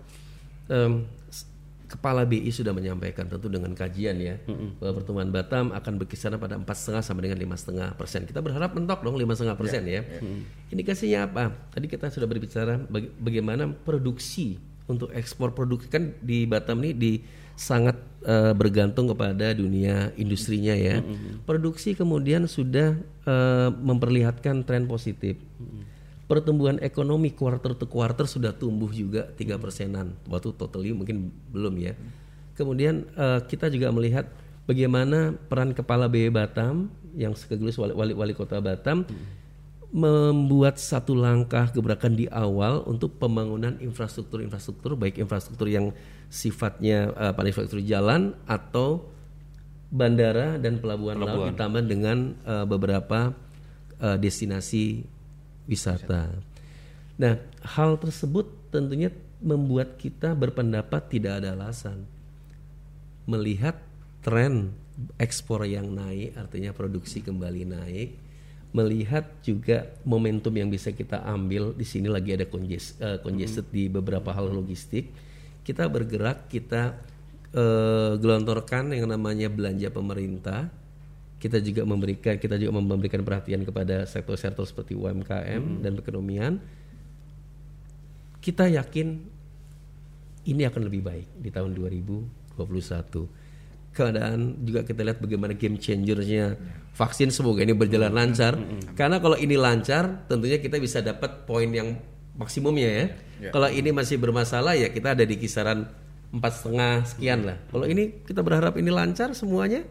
Speaker 3: s- kepala BI sudah menyampaikan tentu dengan kajian ya bahwa pertumbuhan Batam akan berkisar pada empat setengah sampai dengan lima setengah persen. Kita berharap mentok dong lima setengah persen ya indikasinya apa? Tadi kita sudah berbicara baga- bagaimana produksi untuk ekspor produk kan di Batam ini di sangat eh, bergantung kepada dunia industrinya ya. Produksi kemudian sudah eh, memperlihatkan tren positif. Pertumbuhan ekonomi quarter to quarter sudah tumbuh juga tiga persenan. Waktu totally mungkin belum ya. Kemudian eh, kita juga melihat bagaimana peran kepala BE Batam yang sekaligus wali, wali, wali kota Batam membuat satu langkah gebrakan di awal untuk pembangunan infrastruktur-infrastruktur baik infrastruktur yang sifatnya uh, pada infrastruktur jalan atau bandara dan pelabuhan, laut ditambah dengan uh, beberapa uh, destinasi wisata. Nah, hal tersebut tentunya membuat kita berpendapat tidak ada alasan melihat tren ekspor yang naik, artinya produksi kembali naik, melihat juga momentum yang bisa kita ambil. Di sini lagi ada conges- eh, congested di beberapa hal logistik, kita bergerak, kita eh, gelontorkan yang namanya belanja pemerintah, kita juga memberikan kita juga memberikan perhatian kepada sektor-sektor seperti UMKM dan perekonomian. Kita yakin ini akan lebih baik di tahun 2021. Keadaan juga kita lihat bagaimana game changernya vaksin semoga ini berjalan lancar. Karena kalau ini lancar, tentunya kita bisa dapat poin yang maksimumnya ya. Kalau ini masih bermasalah ya kita ada di kisaran empat setengah sekian lah. Kalau ini kita berharap ini lancar semuanya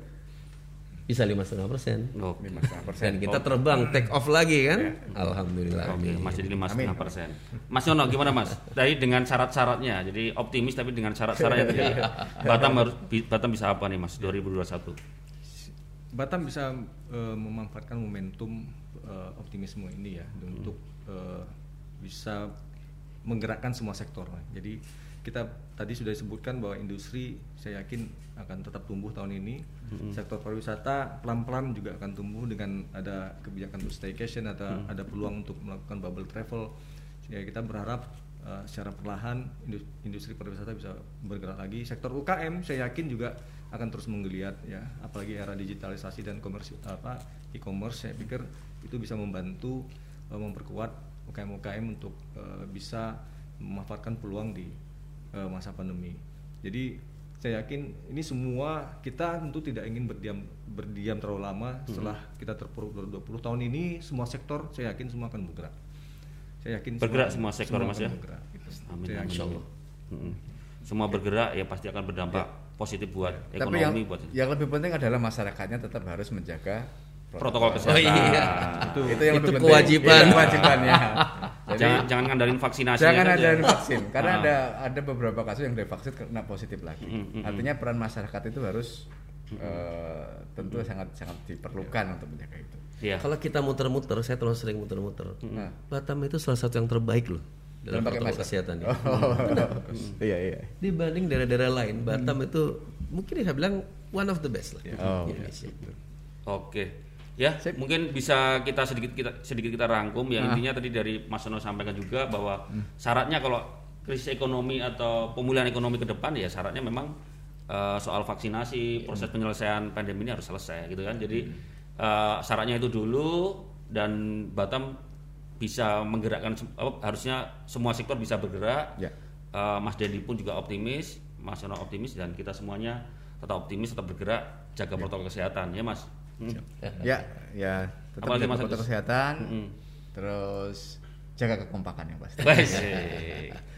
Speaker 3: bisa lima setengah persen.
Speaker 2: Oke.
Speaker 4: lima setengah persen.
Speaker 3: Dan kita terbang take off lagi kan? Alhamdulillah.
Speaker 2: Oke,
Speaker 3: amin.
Speaker 2: masih di lima setengah persen. Mas Yono gimana Mas? Dari dengan syarat-syaratnya, jadi optimis tapi dengan syarat-syaratnya tadi. Batam harus Batam bisa apa nih Mas 2021?
Speaker 1: Batam bisa eh, memanfaatkan momentum eh, optimisme ini ya untuk eh, bisa menggerakkan semua sektor. Jadi kita tadi sudah disebutkan bahwa industri saya yakin akan tetap tumbuh tahun ini. Sektor pariwisata pelan-pelan juga akan tumbuh dengan ada kebijakan untuk staycation atau ada peluang untuk melakukan bubble travel. Sehingga kita berharap uh, secara perlahan indus- industri pariwisata bisa bergerak lagi. Sektor UKM saya yakin juga akan terus menggeliat ya, apalagi era digitalisasi dan komersi apa e-commerce saya pikir itu bisa membantu uh, memperkuat UKM-UKM untuk uh, bisa memanfaatkan peluang di uh, masa pandemi. Jadi saya yakin ini semua kita tentu tidak ingin berdiam berdiam terlalu lama setelah kita terpuruk 2020 tahun ini semua sektor saya yakin semua akan bergerak. Saya yakin
Speaker 2: Bergerak semua sektor, Mas,
Speaker 1: akan
Speaker 2: ya?
Speaker 1: bergerak, gitu.
Speaker 2: Amin,
Speaker 1: Saya
Speaker 2: amin.
Speaker 1: yakin.
Speaker 2: Mm-mm. Semua bergerak ya pasti akan berdampak positif buat
Speaker 4: Tapi yang,
Speaker 2: ekonomi buat
Speaker 4: yang lebih penting adalah masyarakatnya tetap harus menjaga
Speaker 2: protokol
Speaker 3: Oh
Speaker 2: kesehatan.
Speaker 3: iya.
Speaker 4: Itu, itu yang
Speaker 3: Itu
Speaker 4: lebih
Speaker 3: kewajiban.
Speaker 4: penting. Itu kewajibannya. Jadi
Speaker 2: jangan jangan ngandalin vaksinasi
Speaker 4: jangan ada vaksin karena
Speaker 2: Ah.
Speaker 4: ada ada beberapa kasus yang dari vaksin kena positif lagi.
Speaker 2: Mm, mm,
Speaker 4: Artinya peran masyarakat itu harus eh, tentu sangat sangat diperlukan untuk menjaga itu.
Speaker 2: Iya.
Speaker 3: Kalau kita muter-muter, saya terlalu sering muter-muter.
Speaker 4: Nah.
Speaker 3: Batam itu salah satu yang terbaik loh dalam protokol
Speaker 4: masker.
Speaker 3: kesehatan.
Speaker 4: Oh. iya iya.
Speaker 3: Dibanding daerah-daerah lain, Batam itu mungkin saya bilang one of the best lah
Speaker 4: Oh,
Speaker 3: di Indonesia.
Speaker 2: Oke. Ya, mungkin bisa kita sedikit kita sedikit kita rangkum ya intinya tadi dari Mas Sono sampaikan juga bahwa
Speaker 4: Hmm.
Speaker 2: syaratnya kalau krisis ekonomi atau pemulihan ekonomi ke depan ya syaratnya memang eh, soal vaksinasi, proses penyelesaian pandemi ini harus selesai gitu kan. Jadi eh, syaratnya itu dulu dan Batam bisa menggerakkan apa, harusnya semua sektor bisa bergerak.
Speaker 4: Ya.
Speaker 2: Eh, Mas Dendi pun juga optimis, Mas Sono optimis dan kita semuanya tetap optimis, tetap bergerak, jaga protokol kesehatan ya Mas. Hmm.
Speaker 4: Ya, ya tetap
Speaker 2: Apalagi
Speaker 4: jaga protokol kesehatan.
Speaker 2: Mm-mm.
Speaker 4: Terus jaga kekompakan yang pasti.
Speaker 2: Wes.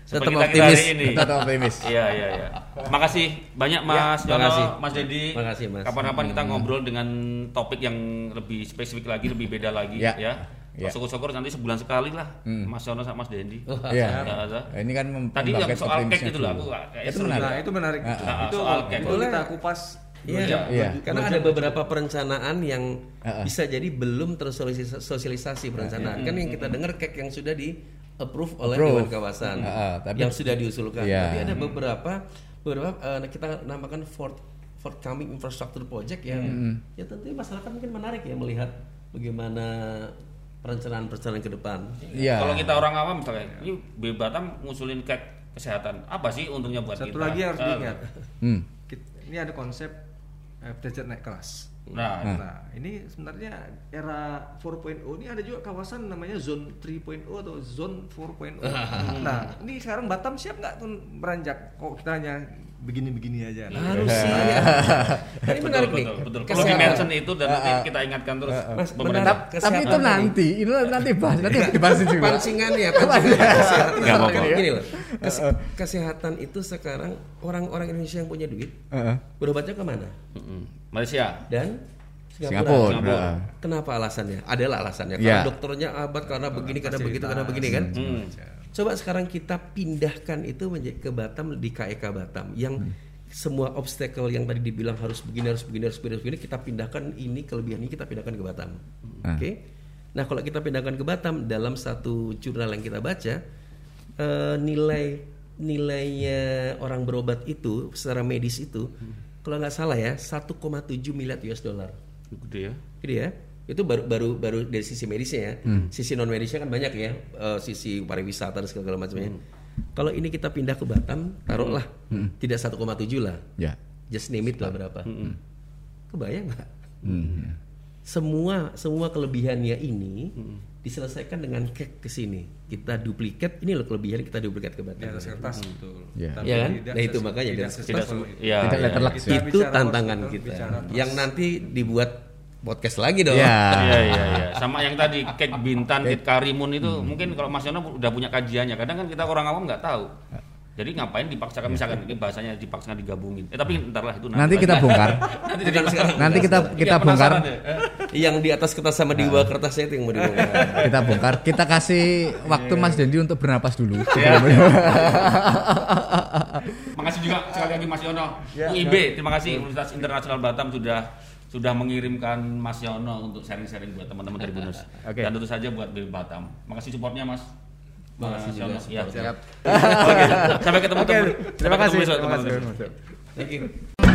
Speaker 3: Tetap optimis.
Speaker 4: Tetap optimis.
Speaker 2: Iya iya iya. Makasih banyak Mas
Speaker 3: Ya, makasih.
Speaker 2: Mas Dedi.
Speaker 3: Makasih, Mas.
Speaker 2: Kapan-kapan kita ngobrol dengan topik yang lebih spesifik lagi, lebih beda lagi
Speaker 4: Ya.
Speaker 2: ya.
Speaker 4: Ya.
Speaker 2: Syukur-syukur nanti sebulan sekali lah Mas Yono sama Mas Dendi.
Speaker 4: Iya.
Speaker 2: Ya.
Speaker 4: Ini kan
Speaker 2: Tadi yang soal cake itu lah aku kayak
Speaker 4: Itu menarik.
Speaker 1: Nah, itu menarik.
Speaker 2: Ah, ah,
Speaker 1: itu
Speaker 2: soal cake.
Speaker 1: Boleh. kita kupas
Speaker 3: Iya.
Speaker 4: Iya.
Speaker 3: Karena ada beberapa perencanaan yang
Speaker 4: Uh-uh.
Speaker 3: bisa jadi belum tersosialisasi perencanaan. Kan yang kita dengar kek yang sudah di approve oleh
Speaker 4: Approve.
Speaker 3: Dewan Kawasan,
Speaker 4: Uh-uh, tapi-
Speaker 3: yang sudah diusulkan.
Speaker 4: Iya.
Speaker 3: Tapi ada beberapa beberapa eh, kita namakan fort forthcoming infrastructure project yang ya tentunya masyarakat mungkin menarik ya melihat bagaimana perencanaan-perencanaan ke depan.
Speaker 4: Iya.
Speaker 2: Kalau kita orang awam misalnya, ini Batam ngusulin cake kesehatan. Apa sih untungnya buat
Speaker 1: Satu
Speaker 2: kita?
Speaker 1: lagi harus
Speaker 2: Ah,
Speaker 1: diingat.
Speaker 4: Hmm.
Speaker 1: Ini ada konsep eh, derajat naik kelas.
Speaker 2: Nah,
Speaker 1: Nah, ini sebenarnya era 4.0 ini ada juga kawasan namanya zone 3.0 atau zone 4.0. nah, ini sekarang Batam siap nggak tuh beranjak? Kok kita hanya begini-begini aja? Nah,
Speaker 3: Harus sih. ya. Ini menarik nih.
Speaker 2: betul, betul. Perlu
Speaker 3: Kesehatan.
Speaker 2: di-mention itu dan nanti kita ingatkan terus
Speaker 3: Mas,
Speaker 2: pemerintah.
Speaker 3: menarik.
Speaker 4: Tapi
Speaker 3: Kesehatan
Speaker 4: itu nanti, ini nanti bahas, nanti dibahas juga.
Speaker 3: pancingannya pancingan kesehatan
Speaker 2: apa-apa.
Speaker 3: gini loh kes- kesehatan itu sekarang orang-orang Indonesia yang punya duit
Speaker 4: Heeh.
Speaker 3: berobatnya ke
Speaker 2: mana. Malaysia.
Speaker 3: dan
Speaker 4: Singapura.
Speaker 2: Singapura.
Speaker 4: Heeh.
Speaker 3: kenapa alasannya adalah alasannya
Speaker 4: Ya.
Speaker 3: karena dokternya abad karena begini karena begitu karena begini kan
Speaker 2: Hmm.
Speaker 3: Coba sekarang kita pindahkan itu menjadi ke Batam di KEK Batam. Yang semua obstacle yang tadi dibilang harus begini harus begini harus begini, harus begini kita pindahkan ini kelebihan ini kita pindahkan ke Batam. Oke? Nah kalau kita pindahkan ke Batam dalam satu jurnal yang kita baca eh, nilai nilainya orang berobat itu secara medis itu kalau nggak salah ya 1,7 miliar US dollar.
Speaker 2: Gede ya.
Speaker 3: gitu ya itu baru baru baru dari sisi medisnya ya. Sisi non medisnya kan banyak ya. Eh, sisi pariwisata dan segala macamnya. Kalau ini kita pindah ke Batam taruhlah. Tidak 1,7 lah.
Speaker 4: Ya.
Speaker 3: just name it lah berapa. Kebayang nggak?
Speaker 4: Hmm.
Speaker 3: semua semua kelebihannya ini diselesaikan dengan cake ke sini. Kita duplikat ini loh kelebihan kita duplikat ke
Speaker 1: di
Speaker 3: Batam
Speaker 1: atas kertas betul.
Speaker 4: Ya.
Speaker 1: Tapi
Speaker 3: Ya kan?
Speaker 1: tidak
Speaker 3: Nah, itu makanya
Speaker 1: tidak
Speaker 2: Tidak
Speaker 1: itu.
Speaker 2: Ya,
Speaker 4: Tidak
Speaker 2: ya,
Speaker 4: letterlock.
Speaker 1: Kita
Speaker 3: itu tantangan kita. yang nanti dibuat podcast lagi dong
Speaker 4: Ya.
Speaker 2: Iya iya iya. Sama yang tadi cake bintan, cake karimun itu mungkin kalau Mas Yono udah punya kajiannya. Kadang kan kita orang awam nggak tahu. Jadi ngapain dipaksakan misalkan ini bahasanya dipaksakan digabungin. Eh tapi ntar lah itu
Speaker 4: Nanti kita bongkar.
Speaker 2: nanti jadi
Speaker 3: sekarang.
Speaker 4: Nanti kita kita
Speaker 2: Iya,
Speaker 4: bongkar.
Speaker 2: penasaran deh. Eh,
Speaker 3: yang di atas kertas sama di bawah kertasnya itu yang mau dibongkar
Speaker 4: Kita bongkar. Kita kasih waktu Mas Dendi untuk bernapas dulu.
Speaker 2: Iya. Makasih juga sekali lagi Mas Yono. UIB, terima kasih Universitas Internasional Batam sudah sudah mengirimkan Mas Yono untuk sharing-sharing buat teman-teman dari Bunus.
Speaker 4: Oke.
Speaker 2: Dan tentu saja buat BB Batam. Makasih supportnya Mas.
Speaker 3: Makasih
Speaker 2: Mas Yono. Ya.
Speaker 4: Siap.
Speaker 2: Oke, sampai ketemu
Speaker 4: Oke,
Speaker 2: teman.
Speaker 4: terima kasih. Terima kasih.
Speaker 3: Thank you.